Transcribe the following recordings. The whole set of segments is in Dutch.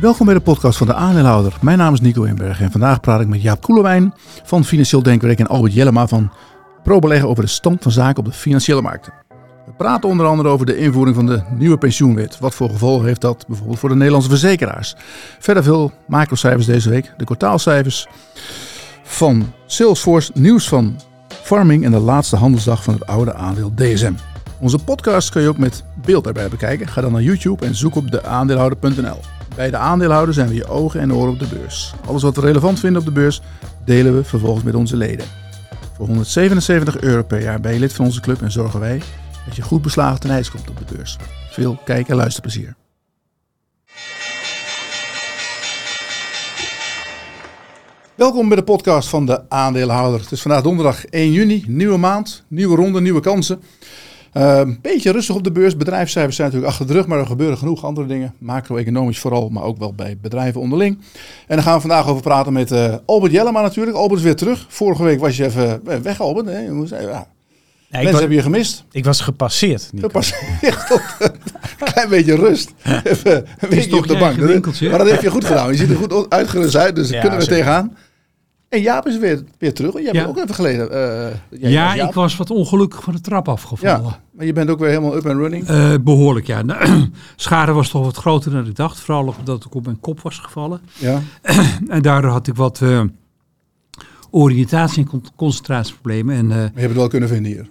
Welkom bij de podcast van de aandeelhouder. Mijn naam is Nico Inberg en vandaag praat ik met Jaap Koelewijn van Financieel Denkwerk en Albert Jellema van ProBeleggen over de stand van zaken op de financiële markten. We praten onder andere over de invoering van de nieuwe pensioenwet. Wat voor gevolgen heeft dat bijvoorbeeld voor de Nederlandse verzekeraars? Verder veel macrocijfers deze week, de kwartaalcijfers van Salesforce, nieuws van Farming en de laatste handelsdag van het oude aandeel DSM. Onze podcast kun je ook met beeld erbij bekijken. Ga dan naar YouTube en zoek op deaandeelhouder.nl. Bij de aandeelhouder zijn we je ogen en oren op de beurs. Alles wat we relevant vinden op de beurs delen we vervolgens met onze leden. Voor 177 euro per jaar ben je lid van onze club en zorgen wij dat je goed beslagen ten ijs komt op de beurs. Veel kijk- en luisterplezier. Welkom bij de podcast van de aandeelhouder. Het is vandaag donderdag 1 juni, nieuwe maand, nieuwe ronde, nieuwe kansen. Een uh, beetje rustig op de beurs. Bedrijfscijfers zijn natuurlijk achter de rug, maar er gebeuren genoeg andere dingen. Macro-economisch vooral, maar ook wel bij bedrijven onderling. En daar gaan we vandaag over praten met uh, Albert Jellema natuurlijk. Albert is weer terug. Vorige week was je even eh, weg, Albert. Nee, ja. Nee, Mensen was, hebben je gemist. Ik was gepasseerd. Nico. Gepasseerd tot een klein beetje rust. Even een beetje op de bank. Maar dat heb je goed gedaan. Je ziet er goed uitgerust uit, dus daar Ja, kunnen we zeker. tegenaan. En Jaap is weer, weer terug. Jij Ja. bent ook even geleden. eh, Ja, was ik was wat ongelukkig van de trap afgevallen. Ja, maar je bent ook weer helemaal up and running. Eh, behoorlijk, ja. Nou, Schade was toch wat groter dan ik dacht. Vooral omdat ik op mijn kop was gevallen. Ja. En daardoor had ik wat eh, oriëntatie- en con- concentratieproblemen. En Maar je hebt het wel kunnen vinden hier.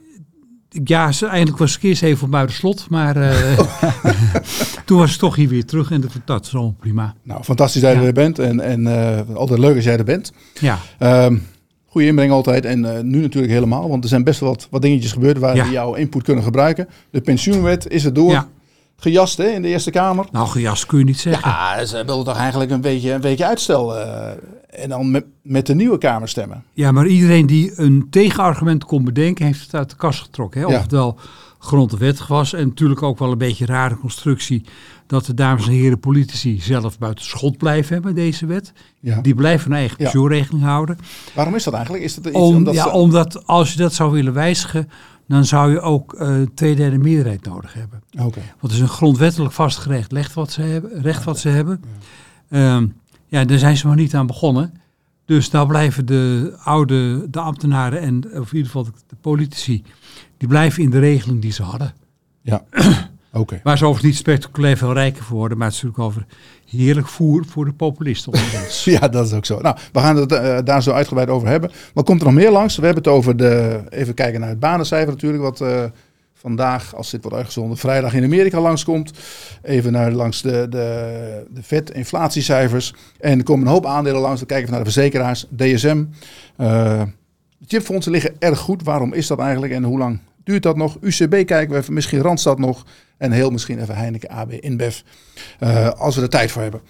Ja, ze- eigenlijk was even op buitenslot. Maar eh, toen was toch hier weer terug. En dat, dat is allemaal prima. Nou, fantastisch dat je Ja. er bent. En, en eh, altijd leuk als jij er bent. Ja, Ehm goede inbreng altijd. En eh, nu natuurlijk helemaal. Want er zijn best wel wat, wat dingetjes gebeurd waar Ja. we jouw input kunnen gebruiken. De pensioenwet is er door ja. Gejast hè, in de Eerste Kamer. nou gejast kun je niet zeggen. Ja, ze wilden toch eigenlijk een beetje een weekje uitstel. eh, en dan met, met de nieuwe Kamer stemmen. Ja, maar iedereen die een tegenargument kon bedenken, heeft het uit de kast getrokken. Hè? Ja. Of het wel grond en wettig was. En natuurlijk ook wel een beetje een rare constructie dat de dames en heren politici zelf buiten schot blijven hè, bij deze wet. Ja. Die blijven hun eigen Ja. pensioenregeling houden. Waarom is dat eigenlijk? Is dat iets Om, omdat ja, ze- omdat als je dat zou willen wijzigen, dan zou je ook eh tweederde meerderheid nodig hebben. Oké. Want het is een grondwettelijk vastgerecht recht wat ze hebben. Recht wat ze hebben. Ehm, ja, daar zijn ze maar niet aan begonnen. Dus daar blijven de oude, de ambtenaren en of in ieder geval de, de politici, die blijven in de regeling die ze hadden. Ja. Oké. Waar ze overigens niet spectaculair veel rijker voor worden, maar het is natuurlijk over heerlijk voer voor de populisten onder ons. Ja, dat is ook zo. Nou, we gaan het eh, daar zo uitgebreid over hebben. Maar komt er nog meer langs? We hebben het over de. Even kijken naar het banencijfer natuurlijk. Wat eh, vandaag, als dit wordt uitgezonden, vrijdag in Amerika langskomt. Even naar langs de, de, de vet-inflatiecijfers. En er komen een hoop aandelen langs. Dan kijken we naar de verzekeraars, DSM. Eh, de chipfondsen liggen erg goed. Waarom is dat eigenlijk en hoe lang duurt dat nog? UCB kijken we even, misschien Randstad nog. En heel misschien even Heineken AB InBev. eh, als we er tijd voor hebben.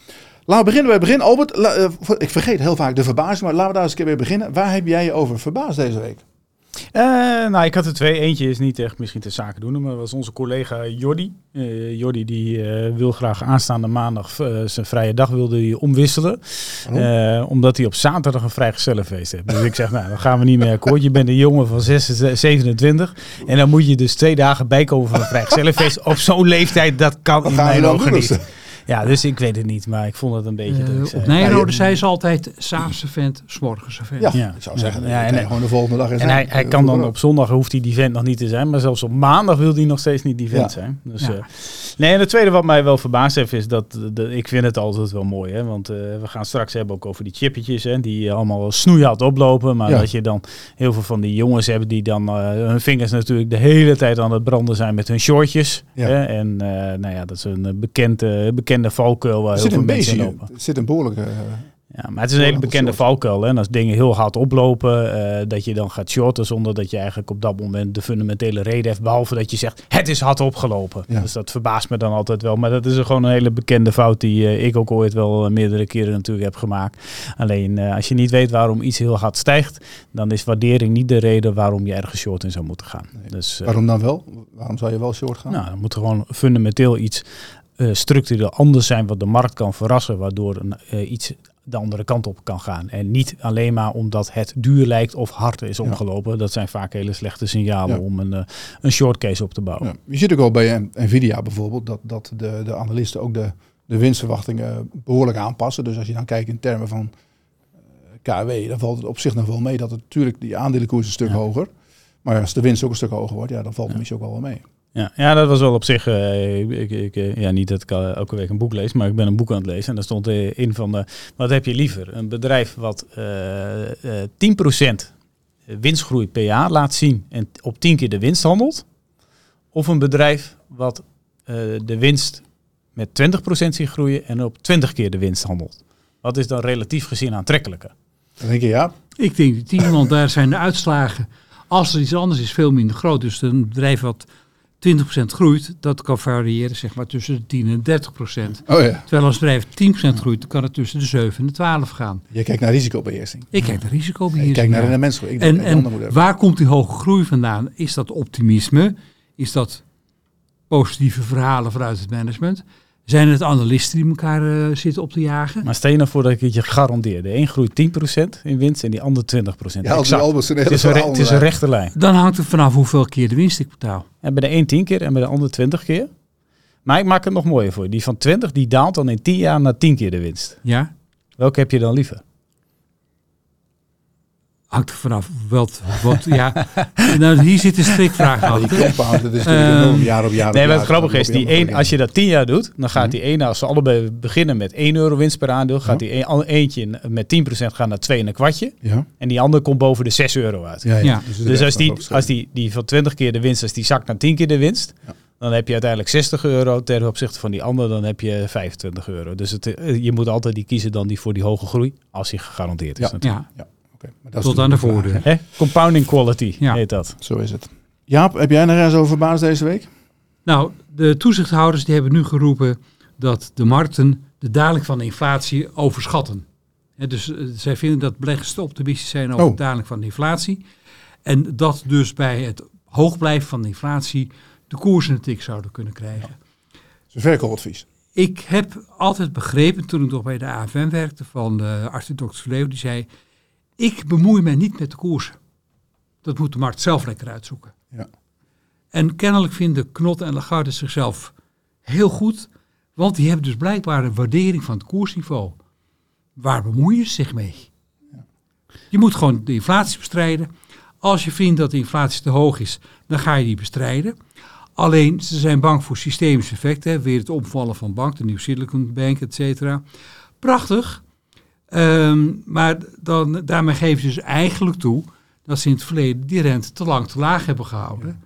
Laten we beginnen bij het begin. Albert, eh, ik vergeet heel vaak de verbazing, maar laten we daar eens een keer weer beginnen. Waar heb jij je over verbaasd deze week? Eh, nou, ik had er twee. Eentje is niet echt misschien ter zake doen, maar dat was onze collega Jordi. Eh Jordi die eh, wil graag aanstaande maandag zijn vrije dag wilde hij omwisselen. Eh, omdat hij op zaterdag een vrijgezellenfeest heeft. Dus ik zeg, nou, dan gaan we niet meer akkoord. Je bent een jongen van 26, 27 en dan moet je dus twee dagen bijkomen van een vrijgezellenfeest. Op zo'n leeftijd, dat kan in mijn ogen niet. Ja, dus ik weet het niet, maar ik vond het een beetje... dat ik Eh, zei, op Nijrode ja, je- zei ze altijd, s'avonds vent, s'morgens vent. Ja, Ja. ik zou zeggen, Ja, en- en, gewoon de volgende dag. En hij, hij kan dan op zondag, hoeft hij die vent nog niet te zijn. Maar zelfs op maandag wil hij nog steeds niet die vent Ja. zijn. Dus, Ja. eh, nee, en het tweede wat mij wel verbaasd heeft, is dat de, ik vind het altijd wel mooi. Hè? Want eh, we gaan straks hebben ook over die chippetjes. Hè? Die allemaal snoeihard oplopen. Maar Ja. dat je dan heel veel van die jongens hebt die dan eh, hun vingers natuurlijk de hele tijd aan het branden zijn met hun shortjes. Ja. Hè? En eh, nou ja, dat is een eh, bekende, bekende valkuil waar Er heel veel een mensen beetje, lopen. er zit een behoorlijke... eh, Ja, maar het is een hele bekende valkuil. Hè? En als dingen heel hard oplopen, eh, dat je dan gaat shorten zonder dat je eigenlijk op dat moment de fundamentele reden heeft. Behalve dat je zegt, het is hard opgelopen. Ja. Dus dat verbaast me dan altijd wel. Maar dat is gewoon een hele bekende fout die eh, ik ook ooit wel meerdere keren natuurlijk heb gemaakt. Alleen als je niet weet waarom iets heel hard stijgt, dan is waardering niet de reden waarom je ergens short in zou moeten gaan. Dus, waarom dan wel? Waarom zou je wel short gaan? nou, dan moet er gewoon fundamenteel iets eh, structureel anders zijn wat de markt kan verrassen, waardoor een, eh, iets de andere kant op kan gaan. En niet alleen maar omdat het duur lijkt of hard is omgelopen. Dat zijn vaak hele slechte signalen Ja. om een, eh, een short case op te bouwen. Ja. Je ziet ook wel bij Nvidia bijvoorbeeld dat, dat de, de analisten ook de de winstverwachtingen behoorlijk aanpassen. Dus als je dan kijkt in termen van KW, dan valt het op zich nog wel mee dat het natuurlijk die aandelenkoers een stuk hoger. Maar als de winst ook een stuk hoger wordt, ja, dan valt het misschien ook wel wel mee. Ja, ja, dat was wel op zich. eh, ik, ik, ik, eh, ja, niet dat ik eh, elke week een boek lees, maar ik ben een boek aan het lezen. En daar stond in van: eh, wat heb je liever? Een bedrijf wat eh eh 10% winstgroei per jaar laat zien en op 10 keer de winst handelt? Of een bedrijf wat eh, de winst met 20% ziet groeien en op 20 keer de winst handelt? Wat is dan relatief gezien aantrekkelijker? Dan denk je, ja, Ik denk die 10, want daar zijn de uitslagen. Als er iets anders is, veel minder groot. Dus een bedrijf wat 20% groeit, dat kan variëren zeg maar tussen de 10 en 30%. oh ja, Terwijl als bedrijf 10% groeit, dan kan het tussen de 7 en de 12 gaan. je kijkt naar risicobeheersing. Ik kijk naar risicobeheersing. naar. Ik En, dat je een ander en hebben. waar komt die hoge groei vandaan? Is dat optimisme? Is dat positieve verhalen vanuit het management? Zijn het analisten die elkaar eh, zitten op te jagen? Maar stel je nou voor dat ik het je garandeer. De een groeit 10% in winst en die ander 20%. Ja, als. Albers een Het hele is een, re- het is een rechte lijn. Dan hangt het vanaf hoeveel keer de winst ik betaal. En bij de een 10 keer en bij de ander 20 keer. Maar ik maak het nog mooier voor je. Die van 20 die daalt dan in 10 jaar naar 10 keer de winst. Ja? Welke heb je dan liever? Hangt er vanaf wat, wat ja. Nou, hier zit een strikvraag Ja, die achter. compound, dat is natuurlijk enorm, jaar op jaar op Nee, wat grappig is, die een, als je dat 10 jaar doet, dan gaat Mhm. die ene, als ze allebei beginnen met 1 euro winst per aandeel, gaat die een, al- eentje met 10% gaan naar 2 en een kwartje. Ja, En die andere komt boven de 6 euro uit. ja, ja. Ja. Dus, Dus als die, als die, die van 20 keer de winst, als die zakt naar 10 keer de winst, Ja. dan heb je uiteindelijk 60 euro. Ten opzichte van die andere, dan heb je 25 euro. Dus het, eh, je moet altijd die kiezen dan die voor die hoge groei, als die gegarandeerd is. Ja. natuurlijk. Ja, Maar dat tot aan de voordeur. Hè? Compounding quality Ja. heet dat. Zo is het. Jaap, heb jij nog ergens over verbaasd deze week? Nou, de toezichthouders die hebben nu geroepen dat de markten de daling van de inflatie overschatten. Hè, dus eh, zij vinden dat beleggers te optimistisch zijn over Oh. de daling van de inflatie. En dat dus bij het hoog blijven van de inflatie de koersen een tik zouden kunnen krijgen. Dat is een verkoopadvies. Ik heb altijd begrepen, toen ik nog bij de AFM werkte, van de arts Dr. Die zei, ik bemoei mij niet met de koersen. Dat moet de markt zelf lekker uitzoeken. Ja. En kennelijk vinden Knot en Lagarde zichzelf heel goed, want die hebben dus blijkbaar een waardering van het koersniveau. Waar bemoeien ze zich mee? Je moet gewoon de inflatie bestrijden. Als je vindt dat de inflatie te hoog is, dan ga je die bestrijden. Alleen, ze zijn bang voor systemische effecten. hè. Weer het omvallen van bank, de New Silicon Bank, et cetera. Prachtig. Ehm, maar dan, daarmee geven ze dus eigenlijk toe dat ze in het verleden die rente te lang te laag hebben gehouden.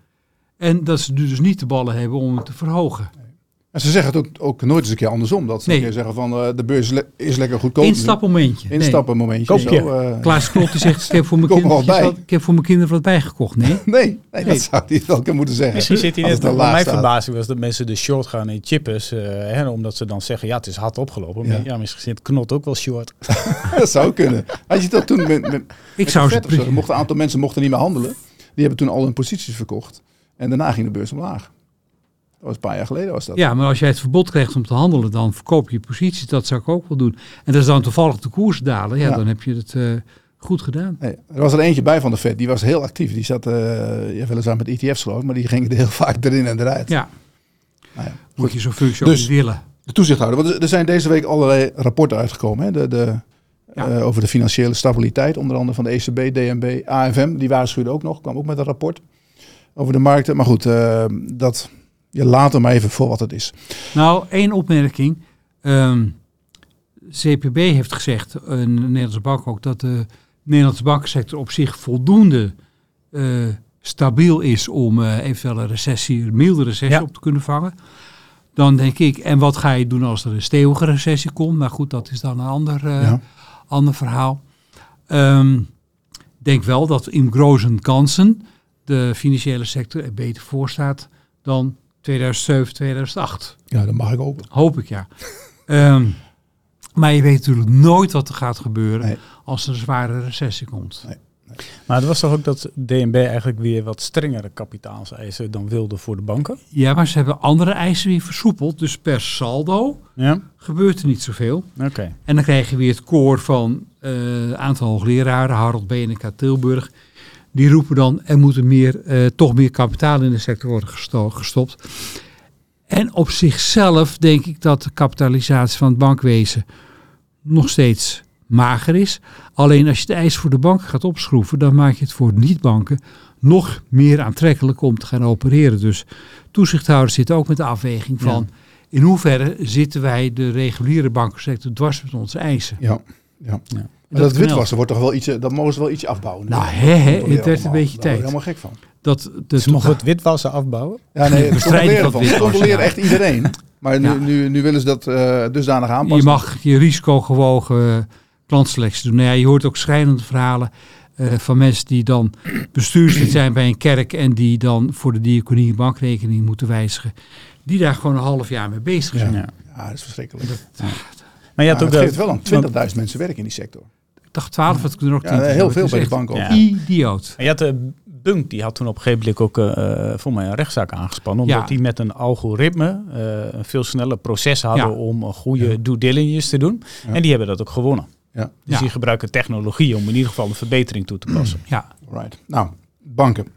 En dat ze dus niet de ballen hebben om het te verhogen. En ze zeggen het ook, ook nooit eens een keer andersom. Dat ze Nee. een keer zeggen van eh, de beurs is, le- is lekker goedkoop. Instapmomentje. Nee. Instappen momentje. Koopje. Zo, eh, Klaas Knot die zegt, ik heb voor mijn, er kinderen bij. wat, ik heb voor mijn kinderen wat bijgekocht. Nee. nee, nee, Nee. dat zou hij wel moeten zeggen. Misschien zit hij Als net, mijn verbazing was dat mensen de short gaan in chippers. eh, hè, omdat ze dan zeggen, ja het is hard opgelopen. Ja. Maar ja, misschien zit Knot ook wel short. dat zou kunnen. Had je dat toen met, met, Ik zou vet zo, een aantal mensen mochten niet meer handelen. Die hebben toen al hun posities verkocht. En daarna ging de beurs omlaag. Dat was een paar jaar geleden was dat. Ja, maar als jij het verbod krijgt om te handelen, dan verkoop je posities. Dat zou ik ook wel doen. En als dan toevallig de koers dalen, ja, Ja. dan heb je het eh, goed gedaan. Nee, er was er eentje bij van de Fed, die was heel actief. Die zat eh ja, weliswaar met ETF's geloof ik, maar die ging er heel vaak erin en eruit. Ja, Nou ja, moet je zo'n functie Dus- willen. De toezichthouder. Want er- zijn deze week allerlei rapporten uitgekomen. Hè? De, de, Ja. eh, over de financiële stabiliteit. Onder andere van de ECB, DNB, AFM. Die waarschuwde ook nog. Kwam ook met een rapport over de markten. Maar goed, dat, je laat hem even voor wat het is. Nou, één opmerking. Ehm, CPB heeft gezegd, en de Nederlandse bank ook, dat de Nederlandse bankensector op zich voldoende eh, stabiel is om eh eventueel een recessie, een milde recessie Ja. op te kunnen vangen. Dan denk ik, en wat ga je doen als er een stevige recessie komt? Maar goed, dat is dan een ander, eh, Ja. ander verhaal. Ehm, denk wel dat in grozen kansen de financiële sector er beter voor staat dan 2007, 2008. Ja, dat mag ik ook. Hoop ik, ja. Ehm, maar je weet natuurlijk nooit wat er gaat gebeuren Nee. als er een zware recessie komt. Nee. Maar het was toch ook dat DNB eigenlijk weer wat strengere kapitaalseisen dan wilde voor de banken? Ja, maar ze hebben andere eisen weer versoepeld. Dus per saldo Ja, gebeurt er niet zoveel. oké. En dan krijg je weer het koor van eh, een aantal hoogleraren, Harold Beneka Tilburg. Die roepen dan, er moet er meer, eh, toch meer kapitaal in de sector worden gesto- gestopt. En op zichzelf denk ik dat de kapitalisatie van het bankwezen nog steeds mager is. Alleen als je de eis voor de banken gaat opschroeven, dan maak je het voor niet-banken nog meer aantrekkelijk om te gaan opereren. Dus toezichthouders zitten ook met de afweging van in hoeverre zitten wij de reguliere bankensector dwars met onze eisen. Ja, ja. Ja. Maar dat, witwassen wordt toch wel ietsje, dat mogen ze wel ietsje afbouwen. Nou, hè, hè, het werd een beetje Daar word tijd. ik helemaal gek van. Dat de Ze mogen het witwassen afbouwen. Ja, nee, controleren van. Ze witwassen, controleren echt iedereen. Maar nu, Ja. nu, nu willen ze dat eh, dusdanig Je aanpassen. mag je risicogewogen klantselectie doen. Nou ja, je hoort ook schrijnende verhalen eh, van mensen die dan bestuurslid zijn bij een kerk en die dan voor de diaconie een bankrekening moeten wijzigen. Die daar gewoon een half jaar mee bezig zijn. Ja. Ja. Ja, dat is verschrikkelijk. Maar je Ja, had ook het geeft wel aan 20.000 mensen werk in die sector. Ik dacht 12, het kunnen er ook Ja, 10. heel veel bij de bank ook. Ja. Idioot. je had de Bunk, die had toen op een gegeven moment ook eh voor mij een rechtszaak aangespannen. Omdat Ja. die met een algoritme eh, een veel sneller proces hadden Ja. om een goede Ja. due diligence te doen. Ja. En die hebben dat ook gewonnen. Ja, Dus Ja. die gebruiken technologie om in ieder geval een verbetering toe te passen. Ja, right. Nou, banken.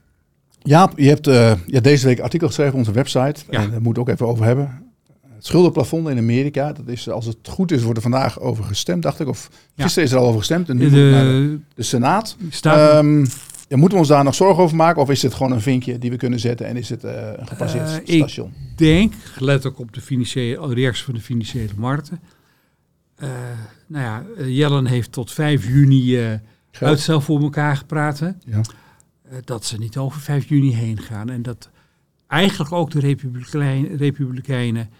Jaap, je hebt eh, ja, deze week een artikel geschreven op onze website. Ja. En daar moet ik ook even over hebben. Het schuldenplafond in Amerika, dat is, als het goed is, wordt er vandaag over gestemd, dacht ik. Of gisteren is er al over gestemd en nu naar de, de, Senaat. staat, Ehm, ja, moeten we ons daar nog zorgen over maken? Of is het gewoon een vinkje die we kunnen zetten en is het eh, een gepasseerd Eh, ik- station? denk, gelet ook op de financiële, reactie van de financiële markten. Eh, nou ja, Jellen heeft tot 5 juni uitstel voor elkaar gepraat. Ja. Dat ze niet over 5 juni heen gaan. En dat eigenlijk ook de Republikein, Republikeinen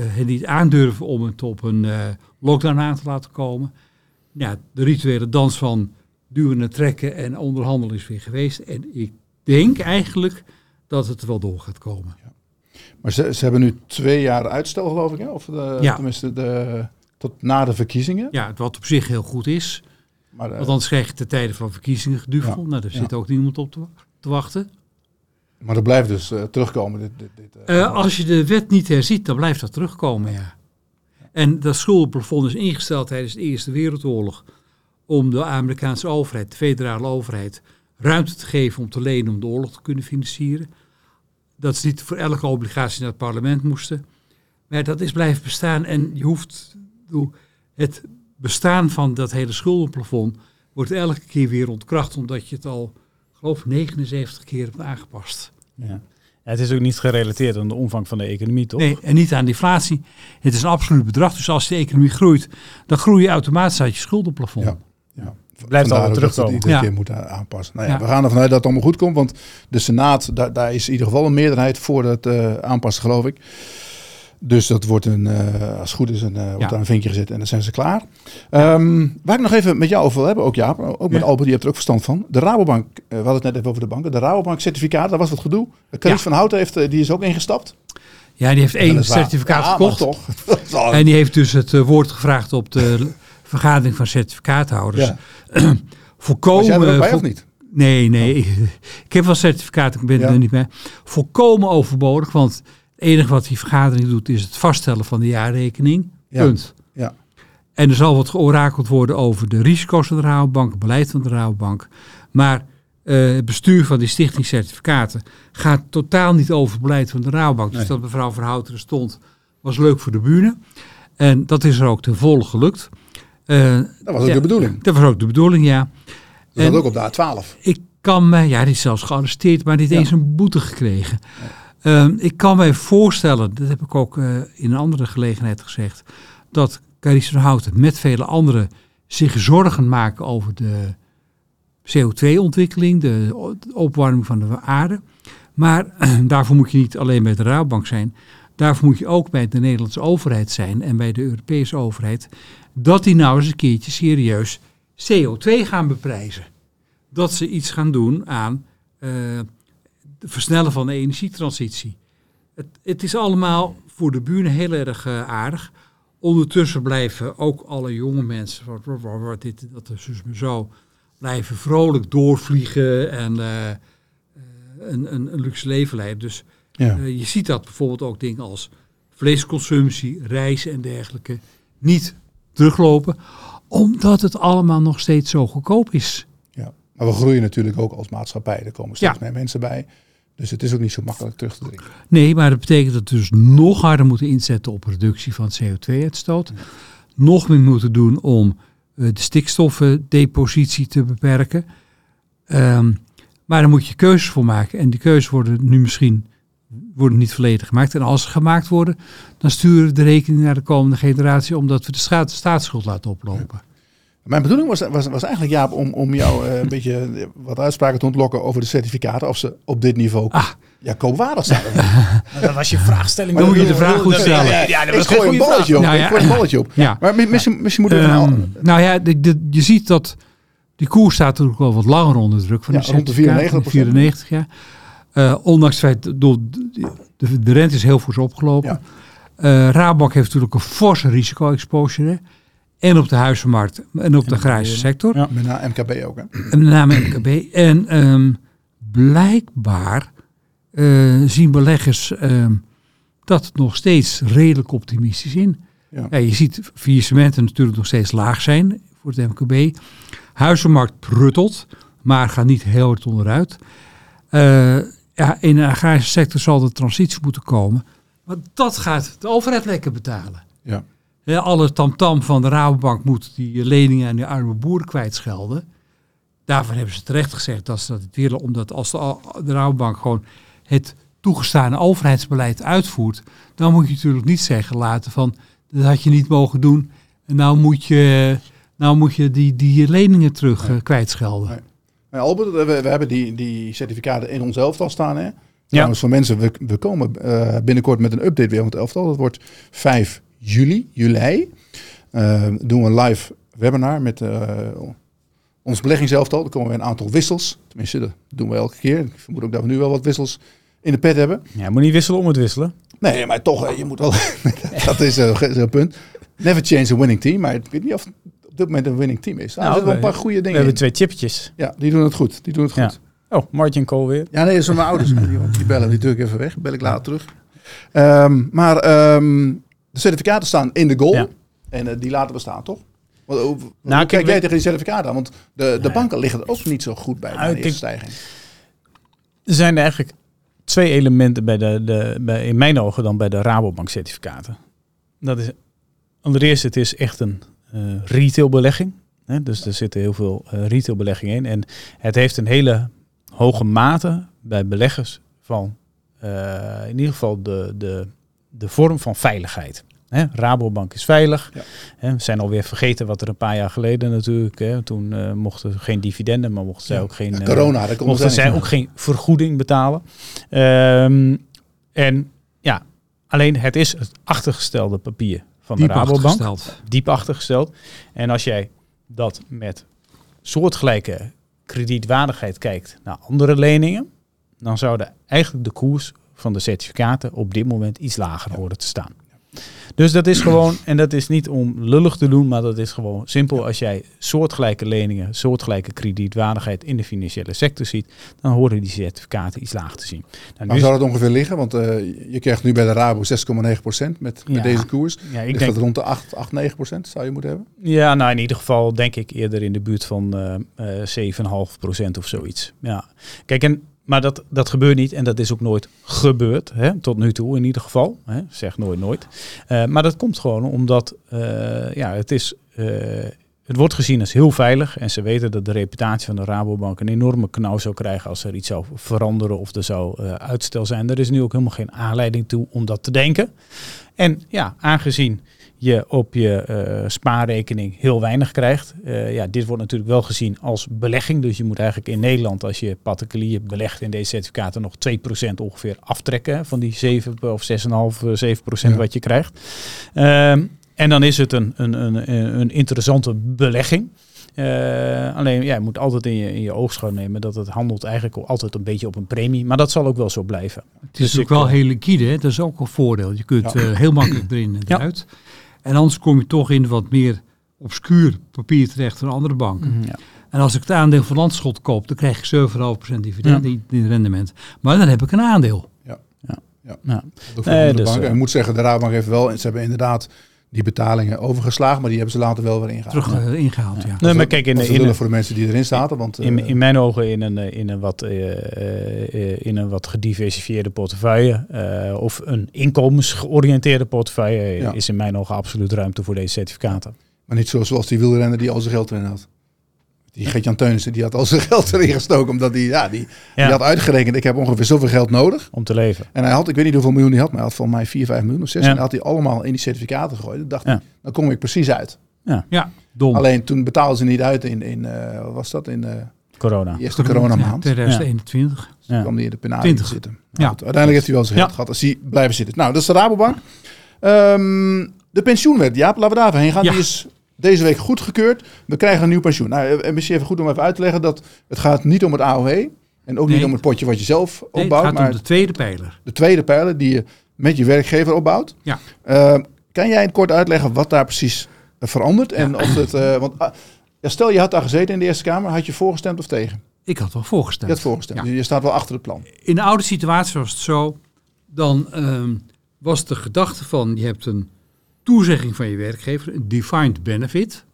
het niet aandurven om het op een eh, lockdown aan te laten komen. Ja, de rituele dans van duwen en trekken en onderhandelen is weer geweest. En ik denk eigenlijk dat het er wel door gaat komen. Maar ze, ze hebben nu twee jaar uitstel, geloof ik. Hè? Of de, Ja. tenminste de, tot na de verkiezingen. Ja, wat op zich heel goed is. Maar, eh, Want anders krijg je de tijden van verkiezingen geduvel. Ja, Nou, daar ja. zit ook niemand op te, te wachten. Maar dat blijft dus eh, terugkomen. Dit, dit, dit, eh, Eh, als je de wet niet herziet, dan blijft dat terugkomen, ja. En dat schuldenplafond is ingesteld tijdens de Eerste Wereldoorlog om de Amerikaanse overheid, de federale overheid, ruimte te geven om te lenen om de oorlog te kunnen financieren. Dat ze niet voor elke obligatie naar het parlement moesten. Maar dat is blijven bestaan en je hoeft, het bestaan van dat hele schuldenplafond wordt elke keer weer ontkracht omdat je het al, geloof 79 keer hebt aangepast. Ja. Het is ook niet gerelateerd aan de omvang van de economie, toch? Nee, en niet aan inflatie. Het is een absoluut bedrag. Dus als de economie groeit, dan groei je automatisch uit je schuldenplafond. Ja. ja. Blijft Vandaar altijd dat het terugkomen. iedere Ja. keer moeten aanpassen. Nou ja, Ja. We gaan ervan uit dat het allemaal goed komt. Want de Senaat, daar, daar is in ieder geval een meerderheid voor het eh, aanpassen, geloof ik. Dus dat wordt een, eh, als het goed is, een, eh, wordt Ja. daar een vinkje gezet en dan zijn ze klaar. Ehm, waar ik nog even met jou over wil hebben, ook Jaap, ook met Ja. Albert, je hebt er ook verstand van. De Rabobank, eh, we hadden het net even over de banken. De Rabobank certificaat, daar was wat gedoe. Ja. van Houten heeft, die is ook ingestapt. Ja, die heeft één certificaat Ja, gekocht. Toch. En die heeft dus het woord gevraagd op de vergadering van certificaathouders. ja. Volkomen. Was jij bij of niet? Nee, nee. Ik heb wel certificaat, ik ben Ja. er niet bij. Volkomen overbodig, want enige wat die vergadering doet is het vaststellen van de jaarrekening. Ja. Punt. Ja. En er zal wat georakeld worden over de risico's van de Rabobank, het beleid van de Rabobank. Maar eh, het bestuur van die stichting certificaten gaat totaal niet over het beleid van de Rabobank. Dus dat mevrouw Verhouteren stond, was leuk voor de bühne. En dat is er ook ten volle gelukt. Eh, Dat was ook ja, de bedoeling. Dat was ook de bedoeling, ja. Dat En- ook op de A12. Ik kan me, ja, die is zelfs gearresteerd, maar niet Ja. eens een boete gekregen. Ehm, ik kan mij voorstellen, dat heb ik ook eh, in een andere gelegenheid gezegd, dat Carice van Houten met vele anderen zich zorgen maken over de CO2-ontwikkeling, de opwarming van de aarde. Maar daarvoor moet je niet alleen bij de Rabobank zijn. Daarvoor moet je ook bij de Nederlandse overheid zijn en bij de Europese overheid. Dat die nou eens een keertje serieus CO2 gaan beprijzen. Dat ze iets gaan doen aan eh, het versnellen van de energietransitie. Het, het is allemaal voor de buren heel erg eh, aardig. Ondertussen blijven ook alle jonge mensen, wat, wat, wat, wat, dit, dat is dus maar zo, blijven vrolijk doorvliegen en eh, eh, een, een, een luxe leven leiden. Dus Ja. je ziet dat bijvoorbeeld ook dingen als vleesconsumptie, reizen en dergelijke niet teruglopen, omdat het allemaal nog steeds zo goedkoop is. Ja, maar we groeien natuurlijk ook als maatschappij. Er komen steeds Ja. meer mensen bij. Dus het is ook niet zo makkelijk terug te dringen. Nee, maar dat betekent dat we dus nog harder moeten inzetten op reductie van CO2-uitstoot. Nog meer moeten doen om uh, de stikstofdepositie te beperken. Um, maar daar moet je keuzes voor maken. En die keuzes worden nu misschien worden niet volledig gemaakt. En als ze gemaakt worden, dan sturen we de rekening naar de komende generatie, omdat we de staatsschuld laten oplopen. Mijn bedoeling was, was, was eigenlijk, Jaap, om, om jou uh, een beetje wat uitspraken te ontlokken over de certificaten. Of ze op dit niveau ah. ja, koopwaardig zijn. dat was je vraagstelling. Dan moet je de vraag goed stellen. Ja, ja, dat was ik gooi een balletje op. Nou, ja. Ik gooi een balletje op. Ja. Maar misschien, misschien moet er um, Nou ja, de, de, je ziet dat die koers staat natuurlijk wel wat langer onder druk. Van ja, rond de 94, 94 ja. Uh, ondanks het feit, door de, de, rente is heel fors opgelopen. Ja. Uh, Rabobank heeft natuurlijk een forse risico-exposure. En op de huizenmarkt en op de grijze sector. Ja. Met name MKB ook. Hè? En met name MKB. En um, blijkbaar uh, zien beleggers um, dat nog steeds redelijk optimistisch in. Ja. ja je ziet faillissementen natuurlijk nog steeds laag zijn voor het MKB. Huizenmarkt pruttelt, maar gaat niet heel hard onderuit. Uh, ja, in de agrarische sector zal de transitie moeten komen. Maar dat gaat de overheid lekker betalen. Ja. Ja, alle tamtam van de Rabobank moet die leningen aan de arme boeren kwijtschelden. Daarvan hebben ze terecht gezegd dat ze dat willen, omdat als de, de Rabobank gewoon het toegestane overheidsbeleid uitvoert, dan moet je natuurlijk niet zeggen laten van dat had je niet mogen doen en nou moet je, nou moet je die, die leningen terug nee. uh, kwijtschelden. Nee. Maar Albert, we, we, hebben die, die certificaten in ons elftal staan. Hè? Trouwens, voor mensen, we, we komen uh, binnenkort met een update weer van het elftal. Dat wordt 5 juli, juli. Uh, doen we een live webinar met uh, ons beleggingselftal. Er komen weer een aantal wissels. Tenminste, dat doen we elke keer. Ik vermoed ook dat we nu wel wat wissels in de pet hebben. Ja, moet niet wisselen om het wisselen. Nee, maar toch, je moet wel. dat is een punt. Never change a winning team. Maar ik weet niet of op dit moment een winning team is. Nou, er zitten wel een paar goede dingen. We hebben twee chipjes. Ja, die doen het goed. Die doen het goed. Ja. Oh, Martin Cole weer. Ja, nee, dat zijn mijn ouders. die, die bellen, die druk even weg. Bel ik later terug. Um, maar um, de certificaten staan in de goal. Ja. En uh, die laten we staan, toch? Want, uh, nou, kijk jij tegen die certificaten aan? Want de, de banken liggen er ook niet zo goed bij nou, de eerste stijging. Er zijn er eigenlijk twee elementen bij de, de, bij, in mijn ogen dan bij de Rabobank certificaten. Dat is allereerst, het is echt een uh, retailbelegging. Hè? Dus er zitten heel veel uh, retailbeleggingen in. En het heeft een hele hoge mate bij beleggers van uh, in ieder geval de, de de vorm van veiligheid. Hè, Rabobank is veilig. Ja. Hè, we zijn alweer vergeten wat er een paar jaar geleden natuurlijk. Hè, toen uh, mochten geen dividenden, maar mochten zij ook geen. Ja, corona, uh, mochten zij ook geen vergoeding betalen. Um, en ja, alleen het is het achtergestelde papier van diep de Rabobank. Achtergesteld. Diep achtergesteld. En als jij dat met soortgelijke kredietwaardigheid kijkt naar andere leningen, dan zouden eigenlijk de koers van de certificaten op dit moment iets lager horen te staan. Dus dat is gewoon, en dat is niet om lullig te doen, maar dat is gewoon simpel. Als jij soortgelijke leningen, soortgelijke kredietwaardigheid in de financiële sector ziet, dan horen die certificaten iets laag te zien. Nou, Waar zou het ongeveer liggen? Want uh, je krijgt nu bij de Rabo 6,9% met, met deze koers. Ja, ik denk dat rond de 8, 8 9% zou je moeten hebben? Ja, nou in ieder geval denk ik eerder in de buurt van uh, uh, 7,5% of zoiets. Ja. Kijk, en maar dat, dat gebeurt niet en dat is ook nooit gebeurd, hè, tot nu toe in ieder geval. Hè, zeg nooit nooit. Uh, maar dat komt gewoon omdat uh, ja, het, is, uh, het wordt gezien als heel veilig. En ze weten dat de reputatie van de Rabobank een enorme knauw zou krijgen als er iets zou veranderen of er zou uitstel zijn. Er is nu ook helemaal geen aanleiding toe om dat te denken. En ja, aangezien je op je uh, spaarrekening heel weinig krijgt. Uh, ja, dit wordt natuurlijk wel gezien als belegging. Dus je moet eigenlijk in Nederland, als je particulier belegt in deze certificaten, nog 2% ongeveer aftrekken van die 7 of 6,5, 7% ja. wat je krijgt. Um, en dan is het een, een, een, een interessante belegging. Uh, alleen ja, je moet altijd in je, in je oogschouw nemen dat het handelt eigenlijk altijd een beetje op een premie. Maar dat zal ook wel zo blijven. Het is dus ook wel heel liquide, hè? dat is ook een voordeel. Je kunt ja. uh, heel makkelijk erin en eruit. Ja. En anders kom je toch in wat meer obscuur papier terecht van andere banken. Mm, ja. En als ik het aandeel van Landschot koop, dan krijg ik 7,5% dividend ja. in rendement. Maar dan heb ik een aandeel. Ja, ja. ja. ja. Nee, dus, banken. Ik moet zeggen, de Rabobank heeft wel, ze hebben inderdaad die betalingen overgeslagen, maar die hebben ze later wel weer ingehaald. Terug eh, ingehaald, ja. Nee, maar kijk, in, Dat is in, in, voor de mensen die erin zaten, want in, eh, in mijn ogen in een, eh, in een, wat, eh, eh, in een wat gediversifieerde portefeuille eh, of een inkomensgeoriënteerde portefeuille Ja. is in mijn ogen absoluut ruimte voor deze certificaten. maar niet zo- zoals die wielrenner die al zijn geld erin had. Die Gert-Jan Teunissen, die had al zijn geld erin gestoken, omdat die, ja, die, Ja. die had uitgerekend, ik heb ongeveer zoveel geld nodig. Om te leven. En hij had, ik weet niet hoeveel miljoen hij had, maar hij had volgens mij 4, 5 miljoen of 6. Ja. En had hij allemaal in die certificaten gegooid. Dan dacht Ja. hij, dan kom ik precies uit. Ja, dom. Alleen toen betaalden ze niet uit in, in eh, wat was dat, in eh, Corona. de eerste coronamaand. Ja, 2021. Ja. kwam hij in de penale 20. te zitten. Ja. Ja. Goed, uiteindelijk heeft hij wel zijn geld Ja. gehad als hij blijven zitten. Nou, dat is de Rabobank. Ehm, de pensioenwet, Jaap, laten we daar even heen gaan. Ja. Die is deze week goedgekeurd. We krijgen een nieuw pensioen. Nou, eh, misschien even goed om even uit te leggen dat het gaat niet om het AOW. En ook niet om het potje wat je zelf Nee, het opbouwt, gaat maar om de tweede pijler. de tweede pijler die je met je werkgever opbouwt. Ja. Ehm, kan jij kort uitleggen wat daar precies eh, verandert? En of het, eh, want ah, ja, stel je had daar gezeten in de Eerste Kamer, had je voorgestemd of tegen? Ik had wel Je voorgesteld. had voorgestemd. Ja. Dus je staat wel achter het plan. In de oude situatie was het zo, dan ehm, was de gedachte van je hebt een toezegging van je werkgever, een defined benefit.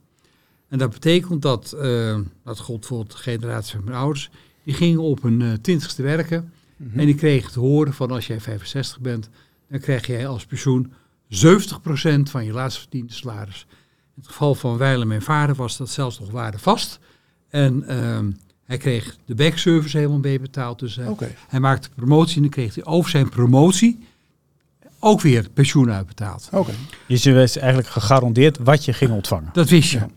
En dat betekent dat, eh, dat gold voor de generatie van mijn ouders, die gingen op hun eh, twintigste werken en die kregen te horen van als jij 65 bent, dan krijg jij als pensioen 70% van je laatst verdiende salaris. In het geval van Weilen, mijn vader, was dat zelfs nog waardevast. En ehm, hij kreeg de backservice helemaal mee betaald. Dus eh, Oké. hij maakte promotie en dan kreeg hij over zijn promotie ook weer pensioen uitbetaald. Oké. Dus je was eigenlijk gegarandeerd wat je ging ontvangen. Dat wist je. Ja.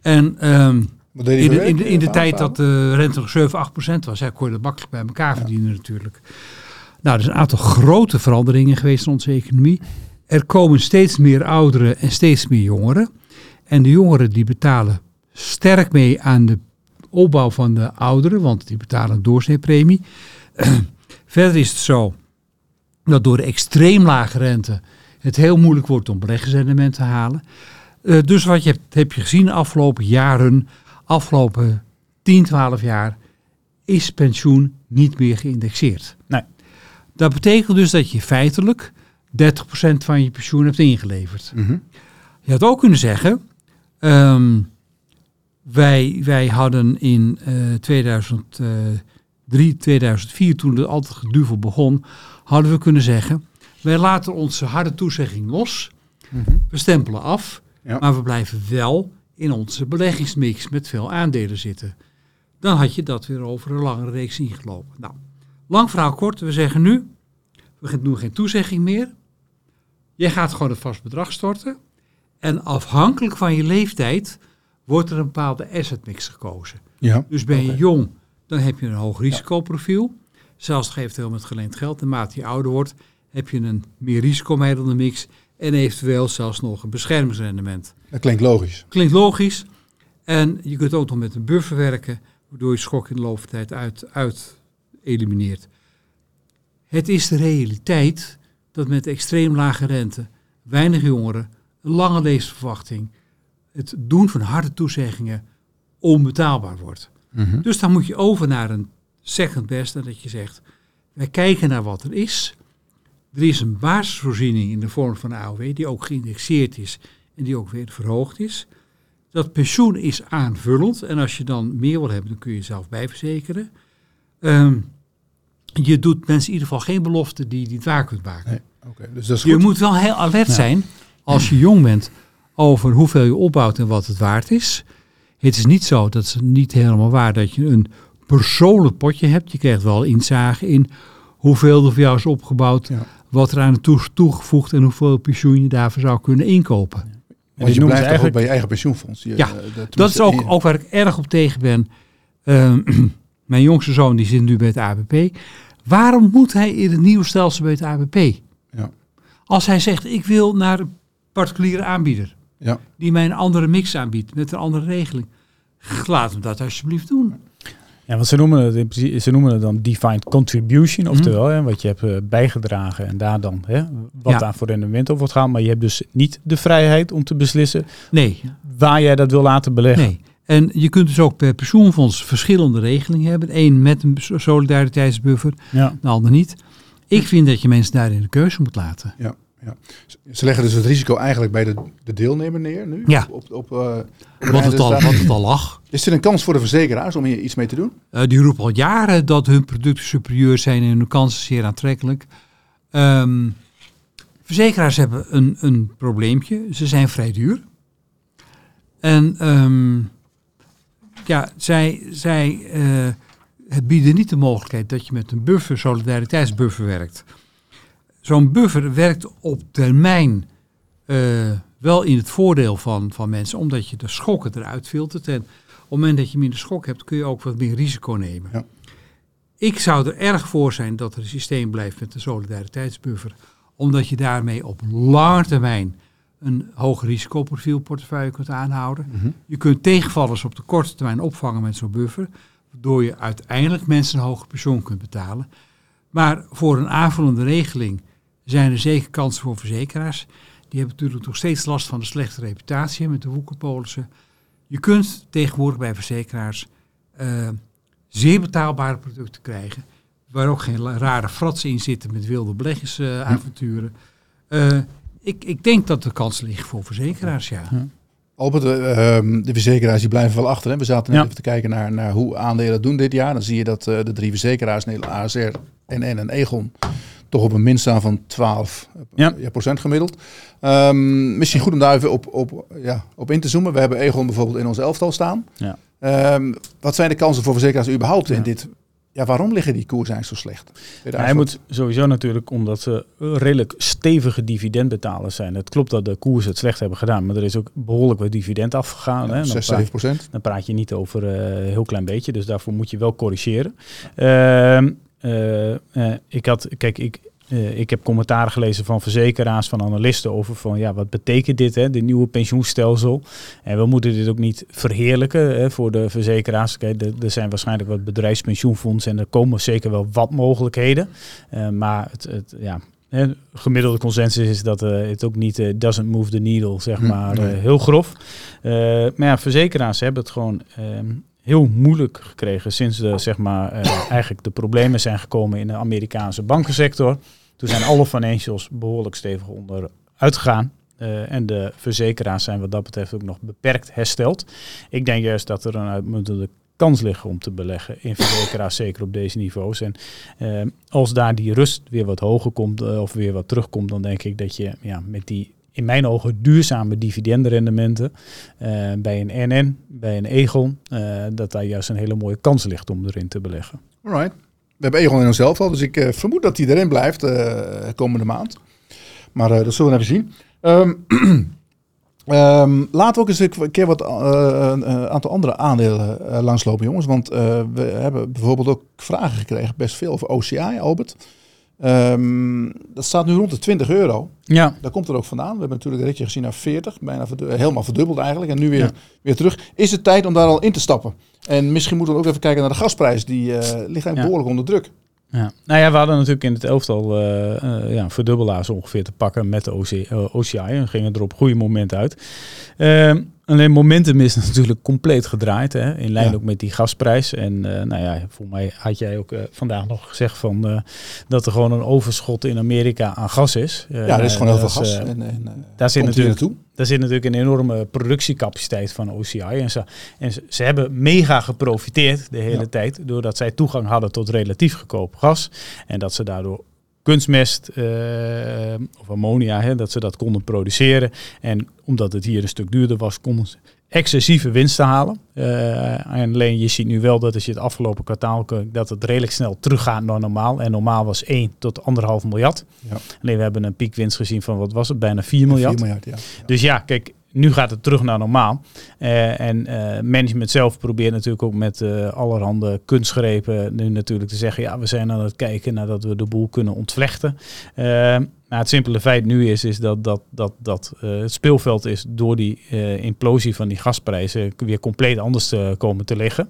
En ehm, in, de, in, de, werk, in de eh, tijd dat de rente nog 7, 8 procent was, ja, kon je dat makkelijk bij elkaar verdienen natuurlijk. Nou, er zijn een aantal grote veranderingen geweest in onze economie. Er komen steeds meer ouderen en steeds meer jongeren. En de jongeren die betalen sterk mee aan de opbouw van de ouderen, want die betalen een doorsneepremie. Verder is het zo dat door de extreem lage rente het heel moeilijk wordt om beleggingsrendement te halen. Eh, dus wat je hebt, heb je gezien de afgelopen jaren, afgelopen 10, 12 jaar, is pensioen niet meer geïndexeerd. Nee. Dat betekent dus dat je feitelijk 30% van je pensioen hebt ingeleverd. Mhm. Je had ook kunnen zeggen, ehm, wij, wij hadden in uh, 3, 2004, toen het altijd geduvel begon, hadden we kunnen zeggen, wij laten onze harde toezegging los, mhm. we stempelen af, maar we blijven wel in onze beleggingsmix met veel aandelen zitten. Dan had je dat weer over een langere reeks ingelopen. Nou, lang verhaal kort, we zeggen nu, we doen geen toezegging meer. Jij gaat gewoon een vast bedrag storten. En afhankelijk van je leeftijd wordt er een bepaalde asset mix gekozen. Ja, dus ben je jong, dan heb je een hoog risicoprofiel. Zelfs geeft heel met geleend geld. Naarmate je ouder wordt, heb je een meer risicomijdelde mix. En eventueel zelfs nog een beschermingsrendement. Dat klinkt logisch. Klinkt logisch. En je kunt ook nog met een buffer werken, waardoor je schok in de loop van de tijd uit, uit elimineert. Het is de realiteit dat met extreem lage rente, weinig jongeren, een lange levensverwachting, het doen van harde toezeggingen onbetaalbaar wordt. Mhm. Dus dan moet je over naar een second best en dat je zegt, wij kijken naar wat er is. Er is een basisvoorziening in de vorm van een AOW die ook geïndexeerd is en die ook weer verhoogd is. Dat pensioen is aanvullend en als je dan meer wil hebben, dan kun je zelf bijverzekeren. Ehm, je doet mensen in ieder geval geen belofte die je niet waar kunt maken. Nee. Dus dat is Je goed. moet wel heel alert zijn als je jong bent over hoeveel je opbouwt en wat het waard is. Het is niet zo, dat is niet helemaal waar, dat je een persoonlijk potje hebt. Je krijgt wel inzage in hoeveel er voor jou is opgebouwd, Ja. wat er aan het toe- toegevoegd en hoeveel pensioen je daarvoor zou kunnen inkopen. Want je ze blijft toch ook eigenlijk- bij je eigen pensioenfonds. Je, Ja, eh, de- Dat is ook, ook waar ik erg op tegen ben. Ehm, mijn jongste zoon die zit nu bij het ABP. Waarom moet hij in het nieuwe stelsel bij het ABP? Ja. Als hij zegt, ik wil naar een particuliere aanbieder. Ja. Die mij een andere mix aanbiedt met een andere regeling. Laat hem dat alsjeblieft doen. Ja, want ze noemen het, in principe- ze noemen het dan defined contribution, Mhm. oftewel hè, wat je hebt eh, bijgedragen en daar dan hè, wat Ja. daar voor rendement op wordt gaan. Maar je hebt dus niet de vrijheid om te beslissen Nee, waar jij dat wil laten beleggen. nee. En je kunt dus ook per pensioenfonds verschillende regelingen hebben. Eén met een solidariteitsbuffer, Ja. de ander niet. Ik vind dat je mensen daarin de keuze moet laten. Ja. Ze leggen dus het risico eigenlijk bij de, de deelnemer neer nu? Ja. Op, op, eh, Wat het, al, wat het al lag. Is er een kans voor de verzekeraars om hier iets mee te doen? Eh, die roepen al jaren dat hun producten superieur zijn en hun kansen zeer aantrekkelijk. Ehm, verzekeraars hebben een, een probleempje. Ze zijn vrij duur. En ehm, ja, zij, zij eh, bieden niet de mogelijkheid dat je met een buffer, solidariteitsbuffer werkt. Zo'n buffer werkt op termijn eh, wel in het voordeel van, van mensen, omdat je de schokken eruit filtert. En op het moment dat je minder schok hebt, kun je ook wat meer risico nemen. Ja. Ik zou er erg voor zijn dat er een systeem blijft met de solidariteitsbuffer, omdat je daarmee op lange termijn een hoog risicoprofiel portefeuille kunt aanhouden. Mhm. Je kunt tegenvallers op de korte termijn opvangen met zo'n buffer, waardoor je uiteindelijk mensen een hoger pensioen kunt betalen. Maar voor een aanvullende regeling zijn er zeker kansen voor verzekeraars. Die hebben natuurlijk nog steeds last van de slechte reputatie met de woekerpolissen. Je kunt tegenwoordig bij verzekeraars eh, zeer betaalbare producten krijgen. Waar ook geen rare fratsen in zitten met wilde beleggingsavonturen. Eh, ik, ik denk dat de kans ligt voor verzekeraars, ja. Albert, eh, ehm, de verzekeraars die blijven wel achter. Hè? We zaten net Ja. even te kijken naar, naar hoe aandelen doen dit jaar. Dan zie je dat eh, de drie verzekeraars, Nederland, ASR, NN en Egon, toch op een min staan van 12 Ja. ja, procent gemiddeld. Ehm, misschien goed om daar even op, op, ja, op in te zoomen. We hebben Egon bijvoorbeeld in ons elftal staan. Ja. Ehm, wat zijn de kansen voor verzekeraars überhaupt in Ja. dit? Ja, waarom liggen die koersen eigenlijk zo slecht? Hij moet sowieso natuurlijk, omdat ze redelijk stevige dividendbetalers zijn. Het klopt dat de koers het slecht hebben gedaan, maar er is ook behoorlijk wat dividend afgegaan. wat- hè. Dan, 6, praat, 7 procent. dan praat je niet over eh, een heel klein beetje, dus daarvoor moet je wel corrigeren. Ehm, eh, eh, ik had, kijk, ik, eh, ik heb commentaren gelezen van verzekeraars, van analisten over van ja, wat betekent dit, hè, de nieuwe pensioenstelsel? En we moeten dit ook niet verheerlijken hè, voor de verzekeraars. Kijk, er, er zijn waarschijnlijk wat bedrijfspensioenfondsen en er komen zeker wel wat mogelijkheden. Eh, maar het, het, ja, gemiddelde consensus is dat eh, het ook niet eh, doesn't move the needle, zeg Hm, maar, eh, heel grof. Eh, maar ja, verzekeraars hebben het gewoon ehm, heel moeilijk gekregen sinds de, zeg maar, eh, eigenlijk de problemen zijn gekomen in de Amerikaanse bankensector. Toen zijn alle financials behoorlijk stevig onderuit gegaan. Eh, en de verzekeraars zijn wat dat betreft ook nog beperkt hersteld. Ik denk juist dat er een uitmuntende kans ligt om te beleggen in verzekeraars, zeker op deze niveaus. En eh, als daar die rust weer wat hoger komt of weer wat terugkomt, dan denk ik dat je ja, met die in mijn ogen duurzame dividendrendementen eh, bij een NN, bij een Egon, eh, dat daar juist een hele mooie kans ligt om erin te beleggen. Alright. We hebben Egon in ons elftal, dus ik eh, vermoed dat hij erin blijft komende maand. Maar dat zullen we even zien. Ehm, laten we ook eens een keer wat een aantal andere aandelen langslopen, jongens. Want we hebben bijvoorbeeld ook vragen gekregen, best veel over OCI, Albert. Ehm, dat staat nu rond de 20 euro. Ja, Daar komt er ook vandaan. We hebben natuurlijk een ritje gezien naar 40, bijna verdu- eh, helemaal verdubbeld eigenlijk. En nu weer, Ja. weer terug. Is het tijd om daar al in te stappen? En misschien moeten we ook even kijken naar de gasprijs. Die eh, ligt eigenlijk Ja. behoorlijk onder druk. Ja. Nou ja, we hadden natuurlijk in het elftal eh, eh, ja, verdubbelaars ongeveer te pakken met de OC, eh, OCI. En gingen er op goede moment uit. Ehm, alleen momentum is natuurlijk compleet gedraaid. Hè, in lijn Ja. ook met die gasprijs. En nou ja, voor mij had jij ook vandaag nog gezegd van, dat er gewoon een overschot in Amerika aan gas is. Ja, er is gewoon heel veel gas. en, en, daar zit natuurlijk naartoe. Daar zit natuurlijk een enorme productiecapaciteit van OCI. En ze, en ze, ze hebben mega geprofiteerd de hele Ja. tijd. Doordat zij toegang hadden tot relatief goedkoop gas. En dat ze daardoor kunstmest eh, of ammonia, hè, dat ze dat konden produceren. En omdat het hier een stuk duurder was, konden ze excessieve winsten halen. Eh, en alleen je ziet nu wel dat als je het afgelopen kwartaal dat het redelijk snel teruggaat naar normaal. En normaal was 1 tot 1,5 miljard. Ja. Alleen we hebben een piekwinst gezien van wat was het, bijna 4 miljard. 4 miljard, ja. Dus ja, kijk, nu gaat het terug naar normaal. Eh, en eh, management zelf probeert natuurlijk ook met eh, allerhande kunstgrepen nu natuurlijk te zeggen, ja, we zijn aan het kijken naar dat we de boel kunnen ontvlechten. Maar het simpele feit nu is, is dat, dat, dat, dat het speelveld is door die eh, implosie van die gasprijzen weer compleet anders te komen te liggen.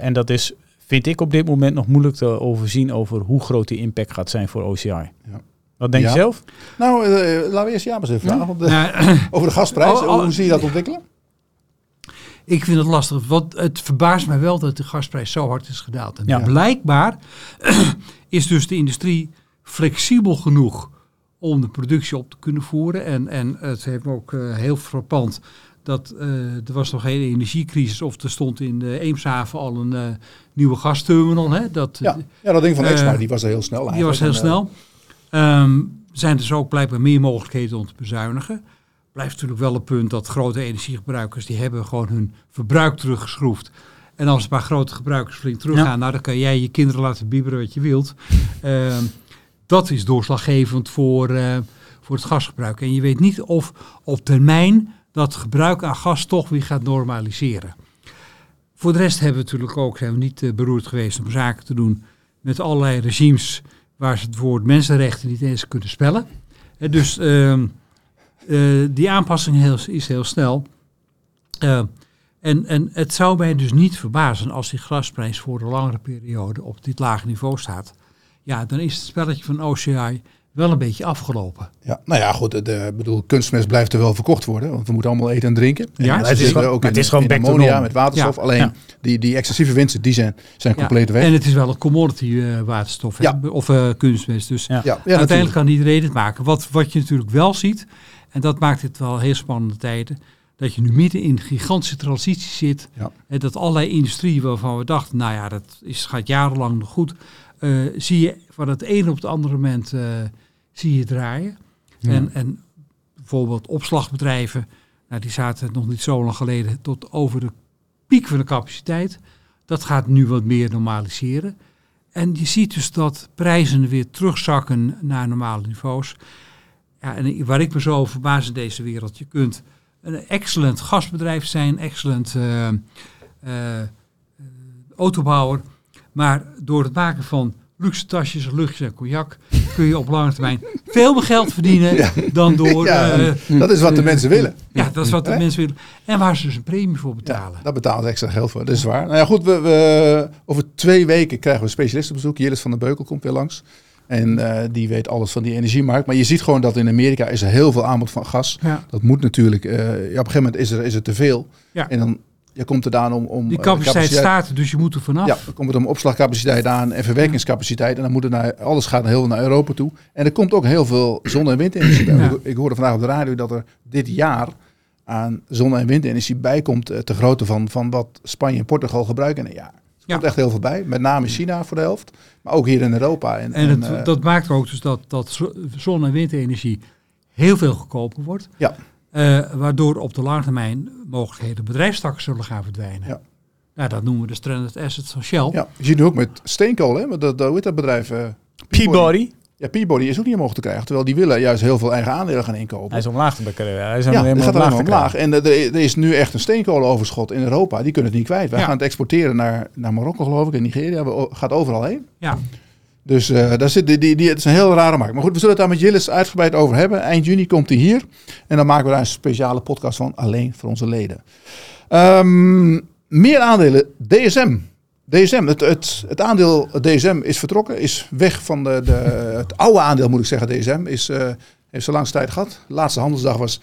En dat is, vind ik op dit moment nog moeilijk te overzien over hoe groot die impact gaat zijn voor OCI. Wat denk Ja. je zelf? Nou, eh, laten we eerst Jabers even vragen. want, Nou, over de gasprijs, Oh, oh. hoe zie je dat ontwikkelen? Ik vind het lastig, want het verbaast mij wel dat de gasprijs zo hard is gedaald. En Ja. blijkbaar is dus de industrie flexibel genoeg om de productie op te kunnen voeren. En, en het heeft me ook eh, heel frappant dat eh, er was nog geen energiecrisis of er stond in de Eemshaven al een eh, nieuwe gasterminal. Hè? Dat, Ja, ja dat ding van Exmar, die was er heel snel die was heel eigenlijk. En, snel. Er zijn dus ook blijkbaar meer mogelijkheden om te bezuinigen. Blijft natuurlijk wel een punt dat grote energiegebruikers, die hebben gewoon hun verbruik teruggeschroefd. En als een paar grote gebruikers flink teruggaan, Ja. nou dan kan jij je kinderen laten bieberen wat je wilt. Ehm, dat is doorslaggevend voor, eh, voor het gasgebruik. En je weet niet of op termijn dat gebruik aan gas toch weer gaat normaliseren. Voor de rest hebben we natuurlijk ook, zijn we niet eh, beroerd geweest om zaken te doen met allerlei regimes waar ze het woord mensenrechten niet eens kunnen spellen. Eh, dus ehm, eh, die aanpassing heel, is heel snel. Eh, en, en het zou mij dus niet verbazen als die gasprijs voor een langere periode op dit lage niveau staat. Ja, dan is het spelletje van OCI wel een beetje afgelopen. Ja, nou ja, goed. De, bedoel, kunstmest blijft er wel verkocht worden, want we moeten allemaal eten en drinken. Ja, het is wel- ook in, het is gewoon in ammonia met waterstof. Ja. Alleen Ja. die, die excessieve winsten, die zijn, zijn Ja, compleet weg. En het is wel een commodity eh, waterstof hè, of eh, kunstmest. Dus uiteindelijk natuurlijk. kan iedereen het maken. Wat, wat je natuurlijk wel ziet, en dat maakt het wel heel spannende tijden, dat je nu midden in een gigantische transitie zit. Ja. En dat allerlei industrieën waarvan we dachten, nou ja, dat is, gaat jarenlang nog goed, eh, zie je van het ene op het andere moment zie je draaien. Ja. En, en bijvoorbeeld opslagbedrijven, nou, die zaten nog niet zo lang geleden tot over de piek van de capaciteit. Dat gaat nu wat meer normaliseren. En je ziet dus dat prijzen weer terugzakken naar normale niveaus. Ja, en waar ik me zo over verbaas in deze wereld, je kunt een excellent gasbedrijf zijn, excellent eh, eh, eh, autobouwer, maar door het maken van luxe tasjes, luchtjes en cognac kun je op lange termijn veel meer geld verdienen Ja. dan door... Ja, eh, dat is wat de mensen willen. ja, dat is wat de mensen willen. En waar ze dus een premie voor Ja, betalen. daar betalen ze extra geld voor, dat is waar. Nou ja, goed, we, we, over twee weken krijgen we een specialistenbezoek. Jillis van den Beukel komt weer langs. En eh, die weet alles van die energiemarkt. Maar je ziet gewoon dat in Amerika is er heel veel aanbod van gas. Ja. Dat moet natuurlijk, eh, ja, op een gegeven moment is er, is er te veel. Ja. En dan je komt er dan om... om Die eh, capaciteit staat dus je moet er vanaf. Ja, dan komt het om opslagcapaciteit aan en verwerkingscapaciteit. En dan moet het naar, alles gaat heel naar Europa toe. En er komt ook heel veel zonne- en windenergie bij. Ja. Ik, hoorde vandaag op de radio dat er dit jaar aan zonne- en windenergie bij komt. eh, Te grootte van, van wat Spanje en Portugal gebruiken in een jaar. Er Ja. komt echt heel veel bij. Met name China voor de helft. Maar ook hier in Europa. En, En en, eh, dat maakt ook dus dat, dat zo- zon- en windenergie heel veel goedkoper wordt. Ja. Eh, waardoor op de lange termijn mogelijkheden bedrijfstakken zullen gaan verdwijnen. Ja. Nou, dat noemen we de stranded assets van Shell. ja, je ziet nu ook met steenkool. Hè? Want dat, dat, hoe heet dat bedrijf? eh, Peabody. Ja, Peabody is ook niet omhoog te krijgen. Terwijl die willen juist heel veel eigen aandelen gaan inkopen. Hij is omlaag te bekken. Hij is Ja, helemaal gaat omlaag omlaag. En eh, er, er is nu echt een steenkolenoverschot in Europa. Die kunnen het niet kwijt. Wij Ja. gaan het exporteren naar, naar Marokko, geloof ik, en Nigeria. We gaat overal heen. Ja. Dus eh, daar zit die, die, het is een heel rare markt. Maar goed, we zullen het daar met Jillis uitgebreid over hebben. Eind juni komt hij hier. En dan maken we daar een speciale podcast van, alleen voor onze leden. Ehm, meer aandelen, DSM. DSM, het, het, het aandeel DSM is vertrokken, is weg van de, de, het oude aandeel, moet ik zeggen, DSM. Is, eh, heeft zo langste tijd gehad. De laatste handelsdag was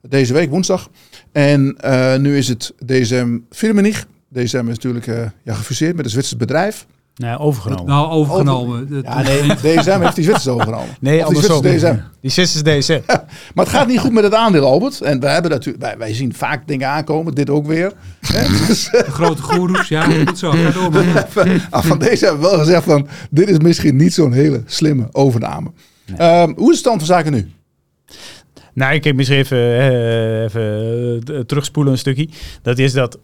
deze week, woensdag. En eh, nu is het DSM Firmenich. DSM is natuurlijk ja, gefuseerd met een Zwitsers bedrijf. Nee, overgenomen. Nou, overgenomen. Dat- Ja, nee, DSM heeft die Zwitsers overgenomen. nee, Of die andersom. Zwitsers DSM. Die Zwitsers DSM. Maar het gaat niet goed met het aandeel, Albert. En wij, hebben natuurlijk, wij, wij zien vaak dingen aankomen, dit ook weer. Hè? Dus, De grote goeroes, ja, goed zo. Ga door, maar. ah, van deze hebben we wel gezegd van, dit is misschien niet zo'n hele slimme overname. Ehm, hoe is de stand van zaken nu? Nou, ik heb misschien even, eh, even eh, terugspoelen een stukje. Dat is dat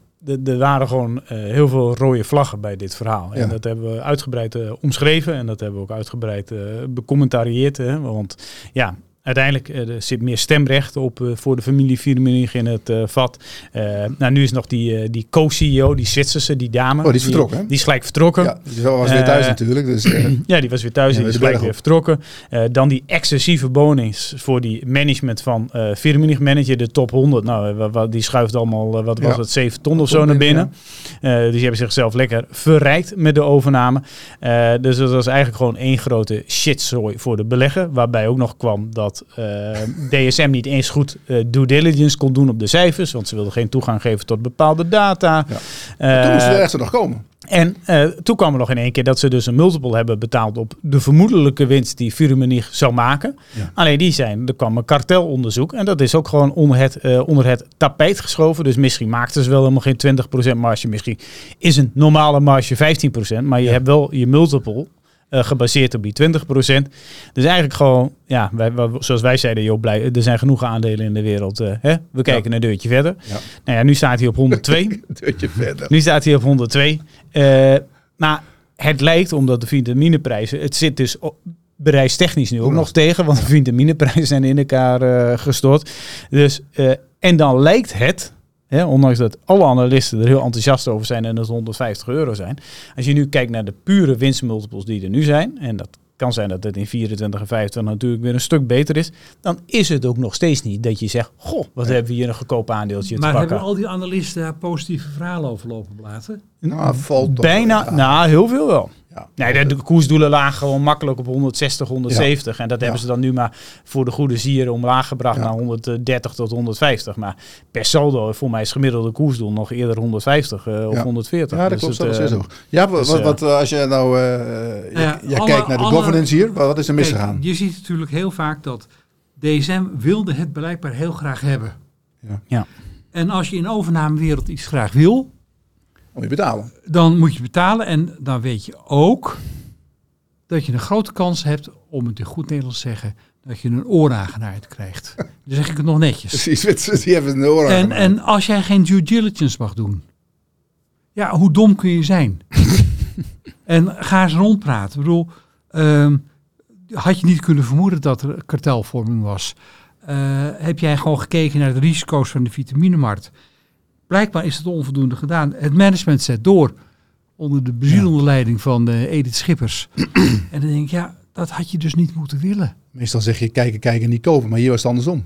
er waren gewoon eh, heel veel rode vlaggen bij dit verhaal. Ja. En dat hebben we uitgebreid omschreven en dat hebben we ook uitgebreid becommentarieerd. Hè, want ja, uiteindelijk eh, er zit meer stemrecht op eh, voor de familie Viermenich in het eh, vat. Nou, nu is nog die, die co-CEO, die Zwitserse, die dame. Oh, die is vertrokken? Die is gelijk vertrokken. Ja, die was weer thuis natuurlijk. Dus, Ja, die was weer thuis en Ja, die is gelijk weer vertrokken. Dan die excessieve bonings voor die management van eh Firmenich Manager, de top 100. Nou, die schuift allemaal, wat was Ja. het, 7 ton of zo naar binnen, dus die hebben zichzelf lekker verrijkt met de overname. Dus dat was eigenlijk gewoon één grote shitzooi voor de belegger. Waarbij ook nog kwam dat eh, DSM niet eens goed eh, due diligence kon doen op de cijfers. Want ze wilden geen toegang geven tot bepaalde data. Ja. toen moest Eh, de rechter nog komen. En uh, toen kwam er nog in één keer dat ze dus een multiple hebben betaald op de vermoedelijke winst die Firmenich zou maken. Ja. Alleen die zijn, er kwam een kartelonderzoek en dat is ook gewoon onder het, uh, onder het tapijt geschoven. Dus misschien maakten ze wel helemaal geen 20% marge. Misschien is een normale marge 15%, maar je hebt wel je multiple uh, gebaseerd op die 20%. Dus eigenlijk gewoon, ja, wij, zoals wij zeiden, joh, blij, er zijn genoeg aandelen in de wereld. Uh, hè? We kijken ja. een deurtje verder. Ja. Nou ja, nu staat hij op 102. deurtje verder. Nu staat hij op 102. Uh, maar het lijkt, omdat de vitamineprijzen, het zit dus bedrijfstechnisch nu ook nog tegen, want de vitamineprijzen zijn in elkaar gestort. Dus, en dan lijkt het, ondanks dat alle analisten er heel enthousiast over zijn en dat 150 euro zijn. Als je nu kijkt naar de pure winstmultiples die er nu zijn, en dat kan zijn dat het in 24 en 25 natuurlijk weer een stuk beter is, dan is het ook nog steeds niet dat je zegt, goh, wat hebben we hier een goedkoop aandeeltje maar te pakken. hebben al die analisten daar positieve verhalen over lopen blaten? Nou, valt Bijna, nou heel veel wel. Ja. Nee, de, koersdoelen lagen gewoon makkelijk op 160, 170. En dat hebben ze dan nu maar voor de goede zieren omlaag gebracht naar 130 tot 150. Maar per saldo, voor mij is gemiddelde koersdoel nog eerder 150 uh, of 140. Ja, dat dus klopt. Het, uh, ja, wat, dus, wat, als je nou jij kijkt naar de governance hier, wat is er misgegaan? Je ziet natuurlijk heel vaak dat DSM wilde het blijkbaar heel graag hebben. Ja. ja. En als je in overnamewereld iets graag wil, moet je betalen. Dan moet je betalen en dan weet je ook dat je een grote kans hebt, om het in goed Nederlands te zeggen, dat je een ooragenaard krijgt. Dan zeg ik het nog netjes. Precies, die hebben een ooragenaar. En, en als jij geen due diligence mag doen, ja, hoe dom kun je zijn? en ga eens rondpraten. Ik bedoel, ehm, had je niet kunnen vermoeden dat er kartelvorming was? Uh, heb jij gewoon gekeken naar de risico's van de vitaminemarkt? Blijkbaar is het onvoldoende gedaan. Het management zet door onder de bezielende leiding van uh, Edith Schippers. en dan denk ik, ja, dat had je dus niet moeten willen. Meestal zeg je kijken, kijken, niet kopen. Maar hier was het andersom.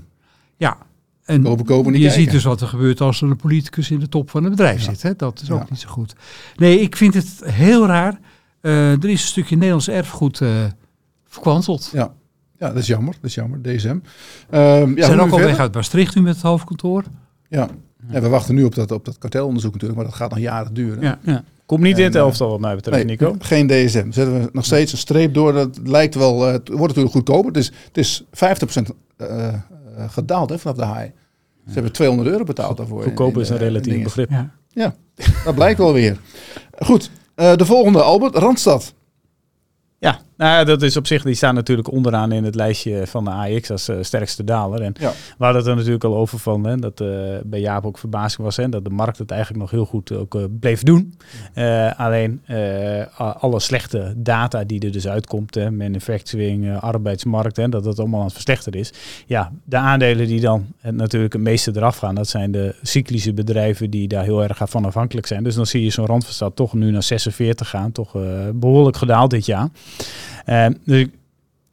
Ja. En kopen, kopen, niet je ziet dus wat er gebeurt als er een politicus in de top van het bedrijf zit. Hè? Dat is ook niet zo goed. Nee, ik vind het heel raar. Uh, er is een stukje Nederlands erfgoed uh, verkwanteld. Ja. ja, dat is jammer. Dat is jammer. DSM. Um, ja, Ze zijn ook al weg uit Maastricht nu met het hoofdkantoor. Ja, en we wachten nu op dat, op dat kartelonderzoek natuurlijk, maar dat gaat nog jaren duren. Ja, ja. Komt niet in het elftal wat mij betreft, nee, Nico. Geen DSM. Zetten we nog steeds een streep door. Dat lijkt wel, uh, het wordt natuurlijk goedkoper. Het is, het is 50% uh, gedaald hè, vanaf de high. Ze hebben 200 euro betaald daarvoor. Goedkoper is een relatief begrip. Ja. ja, dat blijkt wel weer. Goed, uh, de volgende, Albert, Randstad. Ja, nou ja, dat is op zich, die staan natuurlijk onderaan in het lijstje van de AX als uh, sterkste daler. En ja. we hadden het er natuurlijk al over van, hè, dat uh, bij Jaap ook verbazing was, hè, dat de markt het eigenlijk nog heel goed ook uh, bleef doen. alleen alle slechte data die er dus uitkomt, hè, manufacturing, arbeidsmarkt, hè, dat dat allemaal aan het verslechteren is. Ja, de aandelen die dan natuurlijk het meeste eraf gaan, dat zijn de cyclische bedrijven die daar heel erg van afhankelijk zijn. Dus dan zie je zo'n Randverstad toch nu naar 46 gaan, toch behoorlijk gedaald dit jaar. Uh, dus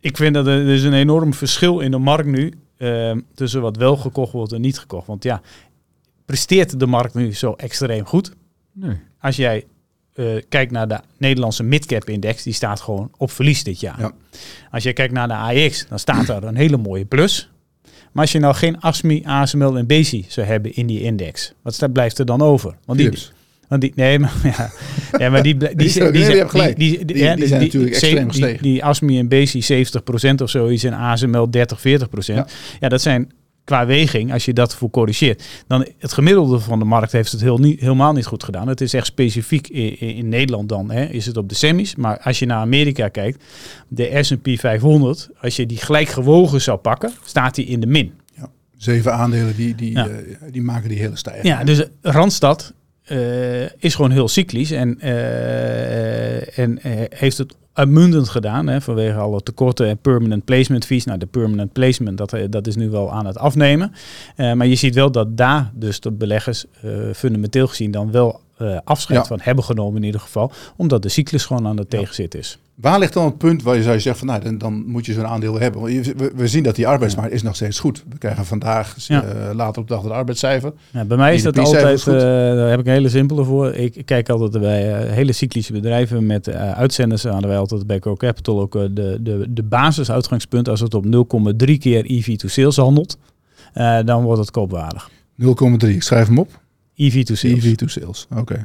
ik vind dat er, is een enorm verschil in de markt nu uh, tussen wat wel gekocht wordt en niet gekocht. Want ja, presteert de markt nu zo extreem goed? Nee. Als jij uh, kijkt naar de Nederlandse midcap index, die staat gewoon op verlies dit jaar. Ja. Als je kijkt naar de AX, dan staat er een hele mooie plus. Maar als je nou geen ASMI, ASML en BC zou hebben in die index, wat blijft er dan over? Want die, want die, nee, maar, ja. maar die, die, die, die, die, dus die, zijn natuurlijk extreem gestegen. Die, ASMI en BSI 70% of zoiets en ASML 30, 40%. Ja. dat zijn qua weging, als je dat voor corrigeert, dan het gemiddelde van de markt heeft het heel niet, helemaal niet goed gedaan. Het is echt specifiek in, in Nederland dan, hè, is het op de semis. Maar als je naar Amerika kijkt, de S&P 500, als je die gelijk gewogen zou pakken, staat die in de min. Ja, zeven aandelen die, die, eh, die maken die hele stijging. Ja, dus Randstad is gewoon heel cyclisch en, uh, en heeft het uitmuntend gedaan hè, vanwege alle tekorten en permanent placement fees. Nou, de permanent placement, dat, dat is nu wel aan het afnemen. maar je ziet wel dat daar dus de beleggers fundamenteel gezien dan wel afscheid ja. van hebben genomen in ieder geval. Omdat de cyclus gewoon aan het ja. tegenzit is. Waar ligt dan het punt waar je zou zeggen van nou, dan, dan moet je zo'n aandeel hebben? Want we, we, zien dat die arbeidsmarkt is nog steeds goed. We krijgen vandaag uh, later op de dag het arbeidscijfer. Ja, bij mij is dat altijd, uh, daar heb ik een hele simpele voor. Ik kijk altijd bij uh, hele cyclische bedrijven met uitzenders. Hadden wij altijd bij Core Capital ook de, de, de basisuitgangspunt. Als het op 0,3 keer EV to sales handelt, dan wordt het koopwaardig. 0,3, ik schrijf hem op. EV to sales. EV to sales, oké. Okay.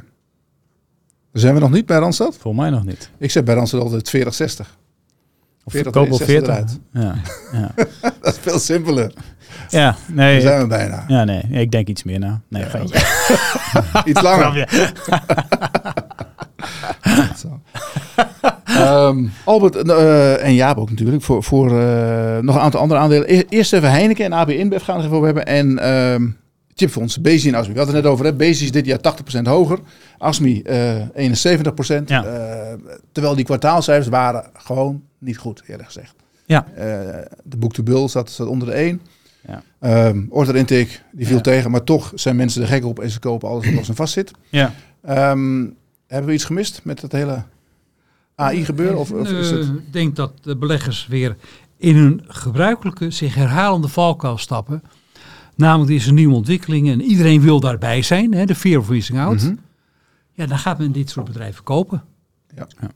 Zijn we nog niet bij Randstad? Voor mij nog niet. Ik zeg bij Randstad altijd 40-60. Of 40 verkoop op 60 40. eruit. Ja, ja. Dat is veel simpeler. ja, Daar nee. zijn we bijna. Ja, nee. Ik denk iets meer na. Nee, geintje. Iets langer. Ehm, Albert eh, en Jaap ook natuurlijk. Voor, voor eh, nog een aantal andere aandelen. E- Eerst even Heineken en AB InBev gaan we even over hebben. En ehm chipfonds, Bezi en Asmi. We hadden het net over. Hè? Bezi is dit jaar 80% hoger. Asmi eh 71%. Ja. Eh, terwijl die kwartaalcijfers waren gewoon niet goed, eerlijk gezegd. Ja. Eh, de book-to-bill zat, zat onder de 1. Ja. Ehm, order intake, die viel Ja. tegen. Maar toch zijn mensen er gek op en ze kopen alles wat los en vast zit. Ja. Ehm, hebben we iets gemist met het hele AI gebeuren? Of, of is het... Eh, Ik denk dat de beleggers weer in hun gebruikelijke, zich herhalende valkuil stappen. Namelijk deze nieuwe ontwikkelingen en iedereen wil daarbij zijn, hè, de fear of missing out. Mhm. Ja, dan gaat men dit soort bedrijven kopen. Ja. Ja.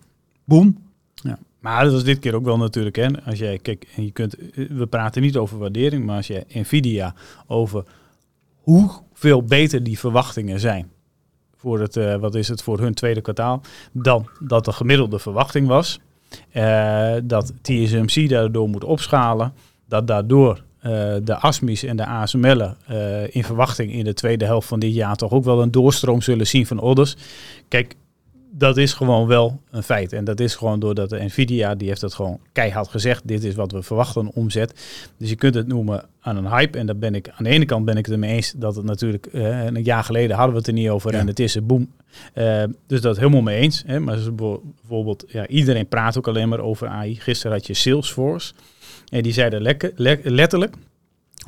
Boom. Ja. Maar dat was dit keer ook wel natuurlijk. Hè. Als jij, kijk, en je kunt, eh, we praten niet over waardering, maar als je Nvidia over hoeveel beter die verwachtingen zijn voor het, eh, wat is het, voor hun tweede kwartaal, dan dat de gemiddelde verwachting was. Eh, dat TSMC daardoor moet opschalen, dat daardoor de ASMI's en de ASML'en eh, in verwachting in de tweede helft van dit jaar toch ook wel een doorstroom zullen zien van orders. Kijk, dat is gewoon wel een feit. En dat is gewoon doordat de Nvidia, die heeft het gewoon keihard gezegd. Dit is wat we verwachten, omzet. Dus je kunt het noemen aan een hype. En daar ben ik, aan de ene kant ben ik het ermee eens dat het natuurlijk, eh, een jaar geleden hadden we het er niet over. Ja. En het is een boom. Eh, dus dat helemaal mee eens. Hè. Maar bijvoorbeeld, ja, iedereen praat ook alleen maar over AI. Gisteren had je Salesforce. En die zeiden le- letterlijk,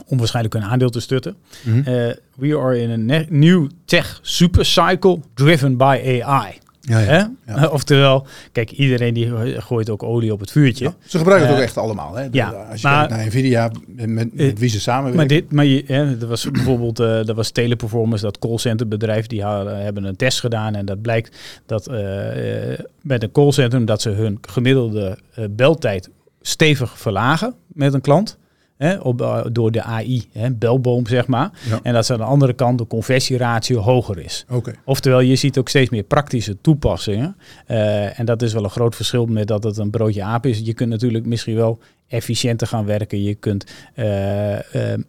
om waarschijnlijk een aandeel te stutten. Mhm. eh, we are in a ne- new tech supercycle driven by AI. ja, ja. Hè? Ja. Oftewel, kijk, iedereen die gooit ook olie op het vuurtje. Ze gebruiken het Eh, ook echt allemaal. Hè? ja, Als je maar- kijkt naar Nvidia, met, met, met Eh, wie ze samenwerken. Maar, dit, maar je, hè, er was bijvoorbeeld, eh er was Teleperformance, dat callcenterbedrijf, die hadden, hebben een test gedaan. En dat blijkt dat eh, eh, met een callcentrum dat ze hun gemiddelde eh, beltijd stevig verlagen met een klant. Hè, op, eh, door de AI, hè, belboom zeg maar. Ja. En dat ze aan de andere kant de conversieratio hoger is. Oftewel, je ziet ook steeds meer praktische toepassingen. Eh, en dat is wel een groot verschil met dat het een broodje aap is. Je kunt natuurlijk misschien wel efficiënter gaan werken. Je kunt eh,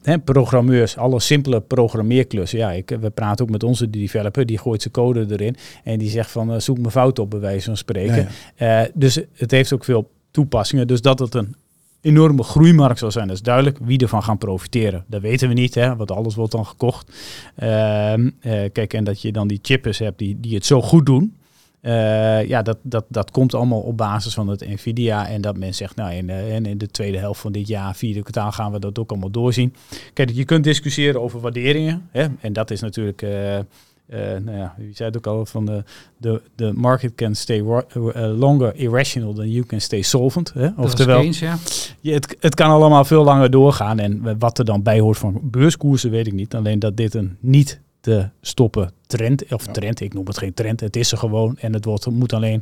hè, programmeurs, alle simpele programmeerklussen. Ja, ik, we praten ook met onze developer, die gooit zijn code erin. En die zegt van, zoek mijn fout op, bij wijze van spreken. Ja, dus het heeft ook veel toepassingen. Dus dat het een enorme groeimarkt zal zijn, dat is duidelijk. Wie ervan gaan profiteren, dat weten we niet, hè, want alles wordt dan gekocht. Ehm, eh, kijk, en dat je dan die chippers hebt die, die het zo goed doen. Eh, ja, dat, dat, dat komt allemaal op basis van het Nvidia. En dat men zegt, nou, in, de- in, in de tweede helft van dit jaar, vierde kwartaal, gaan we dat ook allemaal doorzien. Kijk, je kunt discussiëren over waarderingen. Hè? En dat is natuurlijk, eh, eh, nou ja, wie zei het ook al, van de, de, de market can stay wa- eh, longer irrational than you can stay solvent. Hè? Oftewel, Keynes, ja. je, het, het kan allemaal veel langer doorgaan. En wat er dan bij hoort van beurskoersen, weet ik niet. Alleen dat dit een niet te stoppen trend, of Ja. trend, ik noem het geen trend, het is er gewoon. En het wordt, moet alleen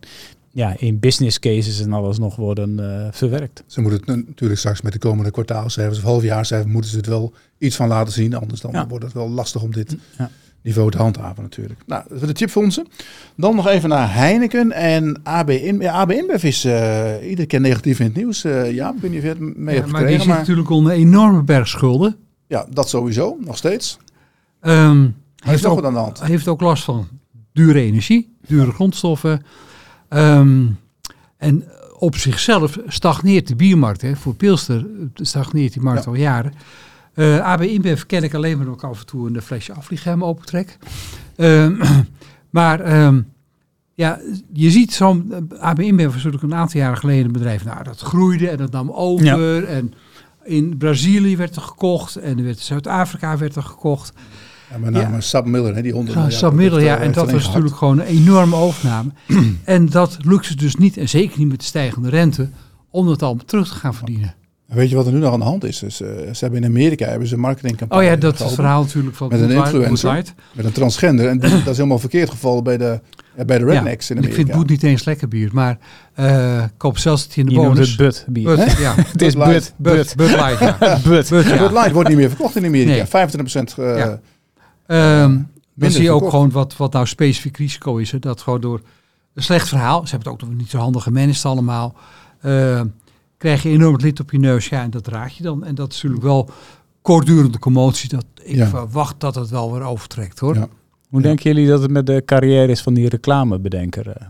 ja, in business cases en alles nog worden eh, verwerkt. Ze moeten het natuurlijk straks met de komende kwartaalcijfers of halfjaarcijfers moeten ze het wel iets van laten zien. Anders dan Ja. wordt het wel lastig om dit Ja. Niveau te handhaven natuurlijk. Nou, dat de chipfondsen. Dan nog even naar Heineken en AB InBev. Ja, AB InBev is eh, iedere keer negatief in het nieuws. Eh, ja, ik weet niet of je het mee Ja, hebt maar die zit Maar, natuurlijk onder een enorme berg schulden. ja, dat sowieso, nog steeds. Hij heeft ook, wat aan de hand. heeft ook last van dure energie, dure grondstoffen. Ehm, en op zichzelf stagneert de biermarkt. Hè. Voor Pilster stagneert die markt Ja. al jaren. Eh AB InBev ken ik alleen maar ook af en toe een flesje afvlieghem opentrek. Ehm, maar ehm, ja, je ziet zo'n eh, AB InBev was natuurlijk een aantal jaren geleden een bedrijf. Nou, dat groeide en dat nam over. En in Brazilië werd er gekocht en er werd Zuid-Afrika werd er gekocht. Ja, met name Ja. Sab Miller, hè, die honderd Ja, miljard, Sam Middel, dat, ja. En dat was natuurlijk gewoon een enorme overname. en dat lukt ze dus niet, en zeker niet met de stijgende rente, om dat allemaal terug te gaan verdienen. Weet je wat er nu nog aan de hand is? Dus, eh, ze hebben in Amerika hebben ze een marketingcampagne Oh ja, dat is het geopend verhaal natuurlijk van Met een influencer. Met een transgender. En dat is helemaal verkeerd gevallen bij de, ja, bij de rednecks in en ik Amerika. vind Boet niet eens lekker bier, maar eh koop zelfs het in de Je noemt bonus. het Bud bier. Bud, ja. Het is Bud. Bud. Bud, Light, ja. Bud. Bud, ja. Bud Light wordt niet meer verkocht in Amerika. Nee. 25% eh, Ja. Ehm, dan zie je ook verkocht. gewoon wat, wat nou specifiek risico is. Hè? Dat gewoon door Een slecht verhaal. Ze hebben het ook nog niet zo handig gemanaged allemaal. Krijg je enorm het lid op je neus. Ja, en dat raak je dan. En dat is natuurlijk wel kortdurende commotie. Dat ik Ja. verwacht dat het wel weer overtrekt hoor. Ja. Hoe Ja. denken jullie dat het met de carrière is van die reclamebedenker? eh?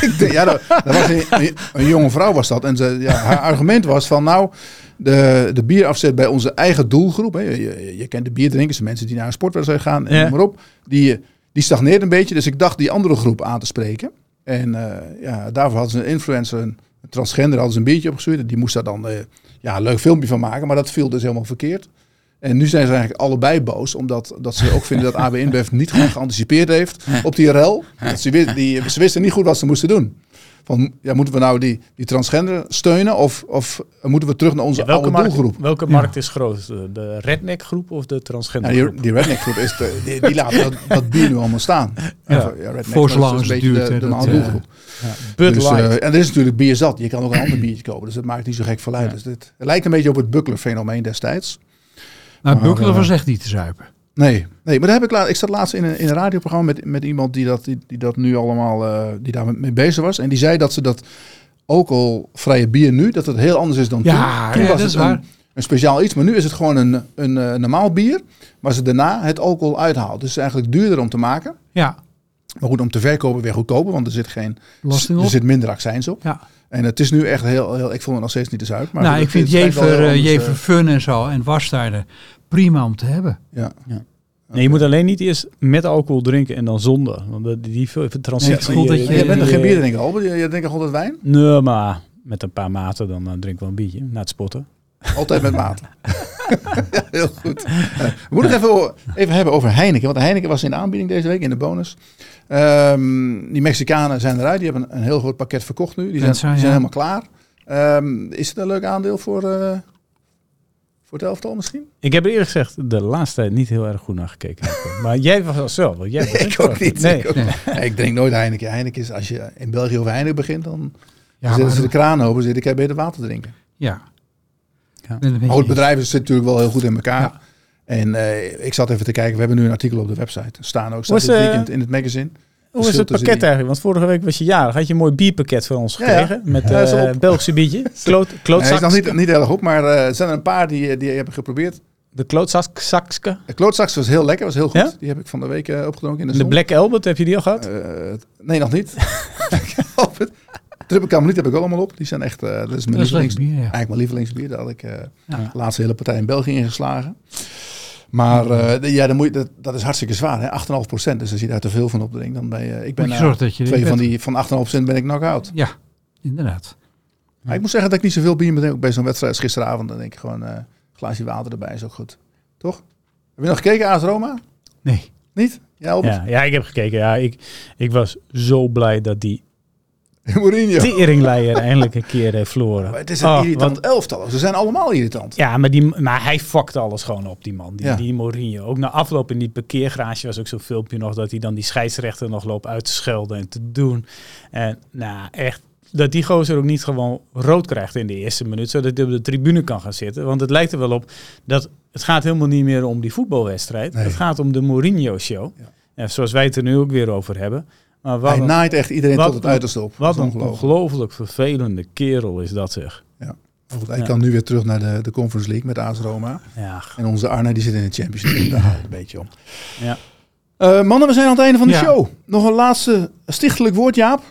Ik denk- ja, dat, dat was een, een, een jonge vrouw was dat. En ze, ja, haar argument was van nou, de, de bierafzet bij onze eigen doelgroep. Hè, je, je, je kent de bierdrinkers, de mensen die naar een sportwedstrijd gaan en Ja. noem maar op. Die, die stagneert een beetje. Dus ik dacht die andere groep aan te spreken. En eh, ja, daarvoor hadden ze een influencer, een transgender, hadden ze een biertje opgestuurd. Die moest daar dan eh, ja, een leuk filmpje van maken. Maar dat viel dus helemaal verkeerd. En nu zijn ze eigenlijk allebei boos, omdat dat ze ook vinden dat AB InBev niet goed geanticipeerd heeft op die rel. Dat ze, die, ze wisten niet goed wat ze moesten doen. Van, ja, moeten we nou die, die transgender steunen of, of moeten we terug naar onze Ja, welke, oude markt, doelgroep? welke Ja. markt is groot? De, redneck groep of de transgender Ja, groep? die, die redneck groep is de, die, die laten dat, dat bier nu allemaal staan. Ja. redneck, Voor dat is zolang het een beetje duurt, de, de dat, ja. doelgroep. Bud Dus, eh, en er is natuurlijk bier zat. Je kan ook een ander biertje kopen. Dus het maakt niet zo gek veel uit. Ja. Dus dit, het lijkt een beetje op het buckler fenomeen destijds. Nou, eh, was echt niet te zuipen. Nee, nee maar daar heb ik, laat, ik zat laatst in een, in een radioprogramma met, met iemand die dat, die, die dat nu allemaal, eh, die daar mee bezig was. En die zei dat ze dat alcoholvrije bier nu, dat het heel anders is dan Ja, toen. Toen ja, was dat is het waar. een, een speciaal iets, maar nu is het gewoon een, een, eh, normaal bier, waar ze daarna het alcohol uithaalt. Dus het is eigenlijk duurder om te maken. Ja, Maar goed, om te verkopen weer goedkoper, want er zit, geen, belasting er zit minder accijns op. Ja. En het is nu echt heel, heel ik vond het nog steeds niet te zuip. Maar nou, goed, ik vind Jever, eh, Jever eh, Fun en zo en wasstijden prima om te hebben. ja. Nee, je moet alleen niet eerst met alcohol drinken en dan zonder. Want die, die veel- transitie... goed dat je- Je bent er die, geen bier drinken, Albert. Je, je drinkt altijd wijn? Nee, maar met een paar maten dan eh, drink ik wel een biertje. Na het spotten. Altijd met mate. ja, heel goed. We moeten nog even, even hebben over Heineken. Want Heineken was in de aanbieding deze week in de bonus. Ehm, die Mexicanen zijn eruit. Die hebben een, een heel groot pakket verkocht nu. Die zijn, die zijn ja. helemaal klaar. Ehm, is het een leuk aandeel voor, eh, voor het elftal misschien? Ik heb er eerlijk gezegd de laatste tijd niet heel erg goed naar gekeken. maar jij was wel. Want jij ik ook niet. Nee. Ik, ook- Nee. Nee, ik drink nooit Heineken. Heineken is, als je in België over Heineken begint, dan Ja, zetten maar, ze de kraan open. Zitten, ik heb beter water drinken. ja. Ja. Maar het bedrijf zit natuurlijk wel heel goed in elkaar. En eh, ik zat even te kijken. We hebben nu een artikel op de website. Staan ook staat Was, dit eh, weekend in het magazine. Hoe is het pakket eigenlijk? Want vorige week was je jarig. Had je een mooi bierpakket van ons Ja, ja. gekregen. Met Ja, eh. Belgische biertje. Kloot, Nee, klootzak. is nog niet, niet heel erg goed, maar eh, er zijn er een paar die, die hebben geprobeerd. De klootzakske. De klootzaks was heel lekker, was heel goed. Ja? Die heb ik van de week eh, opgedronken in de, De zon. Black Albert, heb je die al gehad? Eh, nee, nog niet. Triple Carmelit heb ik allemaal op. Die zijn echt, eh, dat is mijn Dat is lievelings, lekker bier, ja. eigenlijk mijn lievelingsbier. Daar had ik eh, Ja. de laatste hele partij in België ingeslagen. Maar eh, ja, dan moet je, dat, dat is hartstikke zwaar, hè? 8,5 procent. Dus als je daar te veel van opdrinkt, dan ben je... Ik ben je zorgen dat je twee van die van 8,5 procent ben ik knock-out. Ja, inderdaad. Maar ik moet zeggen dat ik niet zoveel bier met ook bij zo'n wedstrijd als gisteravond. Dan denk ik gewoon eh, een glaasje water erbij is ook goed. Toch? Heb je nog gekeken, AS Roma? Nee. Niet? Ja? Ja, ja, ik heb gekeken. Ja, ik, ik was zo blij dat die Mourinho. teringleier eindelijk een keer heeft verloren. Maar het is een Oh, irritant elftal. Ze zijn allemaal irritant. Ja, maar, die, maar hij fuckte alles gewoon op, die man. Die, Ja. die Mourinho. Ook na afloop in die parkeergarage was ook zo'n filmpje nog... dat hij dan die scheidsrechter nog loopt uit te schelden en te doen. En nou, echt... Dat die gozer ook niet gewoon rood krijgt in de eerste minuut... zodat hij op de tribune kan gaan zitten. Want het lijkt er wel op dat... het gaat helemaal niet meer om die voetbalwedstrijd. Nee. Het gaat om de Mourinho-show. Ja. Ja, zoals wij het er nu ook weer over hebben. Maar wat Hij een, naait echt iedereen tot het een- uiterste op. wat een ongelooflijk. vervelende kerel is dat zeg. Goed, hij Ja. kan nu weer terug naar de, de Conference League met AS Roma. Ja, En onze Arne die zit in de Champions League. Daar het een beetje om. ja. Eh, mannen, we zijn aan het einde van de Ja. show. Nog een laatste stichtelijk woord, Jaap.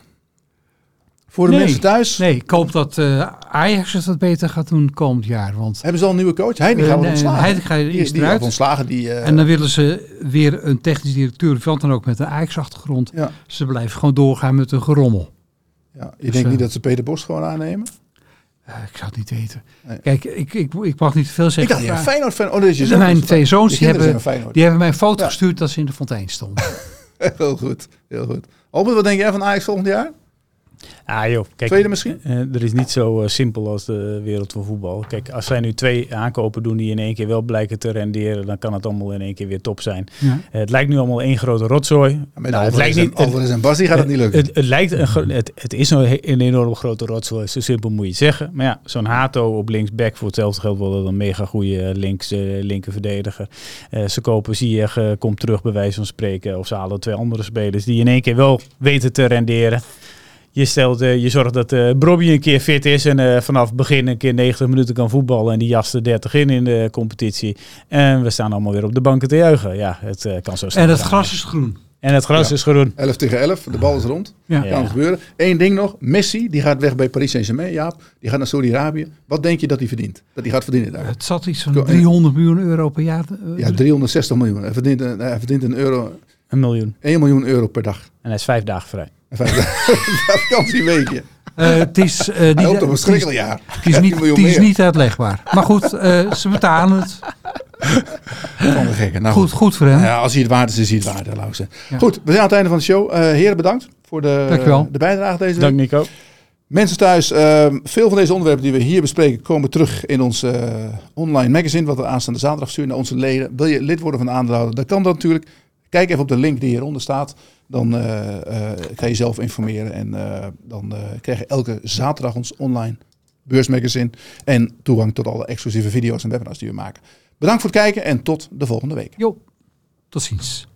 Voor de Nee. mensen thuis. Nee, ik hoop dat eh, Ajax het beter gaat doen komend jaar. Want Hebben ze al een nieuwe coach? Eh, gaat nee, ontslagen. Hij gaat die, eerst die eruit. ontslagen. Die, eh, En dan willen ze weer een technisch directeur, want dan ook met een Ajax-achtergrond. ja, Ze blijven gewoon doorgaan met hun gerommel. ja. Je Dus, denkt eh, niet dat ze Peter Bos gewoon aannemen? Ik zou het niet weten. Nee. Kijk, ik, ik, ik mag niet te veel Ik zeggen. dacht, ja, maar Feyenoord. Oh, mijn Dus twee zoons die hebben, die hebben mij een foto Ja. gestuurd dat ze in de fontein stonden. Heel goed, heel goed. Albert, wat denk jij van Ajax volgend jaar? Ah joh, kijk, Tweede misschien? eh, er is niet zo eh, simpel als de wereld van voetbal. Kijk, als zij nu twee aankopen doen die in één keer wel blijken te renderen, dan kan het allemaal in één keer weer top zijn. Ja. Eh, het lijkt nu allemaal één grote rotzooi. Nou, het lijkt Alvarez, niet. en, Alvarez en Bassi gaat het niet lukken. Het, het lijkt een, het, het is een, een enorm grote rotzooi. Zo simpel moet je het zeggen. Maar ja, zo'n Hato op linksback voor hetzelfde geld wel dat een mega goede links eh, linker verdediger. Eh, ze kopen Ziyech, eh, komt terug bij wijze van spreken. Of ze halen twee andere spelers die in één keer wel weten te renderen. Je, stelt, eh, je zorgt dat eh Brobby een keer fit is en eh, vanaf begin een keer 90 minuten kan voetballen. En die jast er 30 in in de competitie. En we staan allemaal weer op de banken te juichen. Ja, het eh, kan zo snel En het gaan. gras is groen. En het gras Ja. is groen. 11 tegen 11, de bal is rond. Ja. Kan gebeuren. Eén ding nog, Messi, die gaat weg bij Paris Saint-Germain, Jaap. Die gaat naar Saudi-Arabië. Wat denk je dat hij verdient? Dat hij gaat verdienen daar? Het zat iets van Ko- 300 miljoen euro per jaar. Ja, 360 miljoen. Hij verdient, hij verdient een euro, Een miljoen. 1 miljoen euro per dag. En hij is vijf dagen vrij. Vakantieweekje. eh, het is, eh, niet, hoopt op een het is, verschrikkelijk jaar. het is Ja, niet, 10 miljoen het is meer. niet uitlegbaar. Maar goed, eh, ze betalen het. Van de gekken. Nou, Goed, goed voor hem. Ja, als hij het waard is, is hij het waard, hè, Lauze. Ja. Goed, we zijn aan het einde van de show. Eh heren, bedankt voor de, de bijdrage deze week. Dank Nico. Mensen thuis, ehm, veel van deze onderwerpen die we hier bespreken komen terug in ons eh, online magazine, wat we aanstaande zaterdag sturen naar onze leden. Wil je lid worden van de aandeelhouder? Dan kan dat natuurlijk. Kijk even op de link die hieronder staat. Dan eh, eh, ga je zelf informeren en eh, dan krijg je elke zaterdag ons online beursmagazine en toegang tot alle exclusieve video's en webinars die we maken. Bedankt voor het kijken en tot de volgende week. Jo, tot ziens.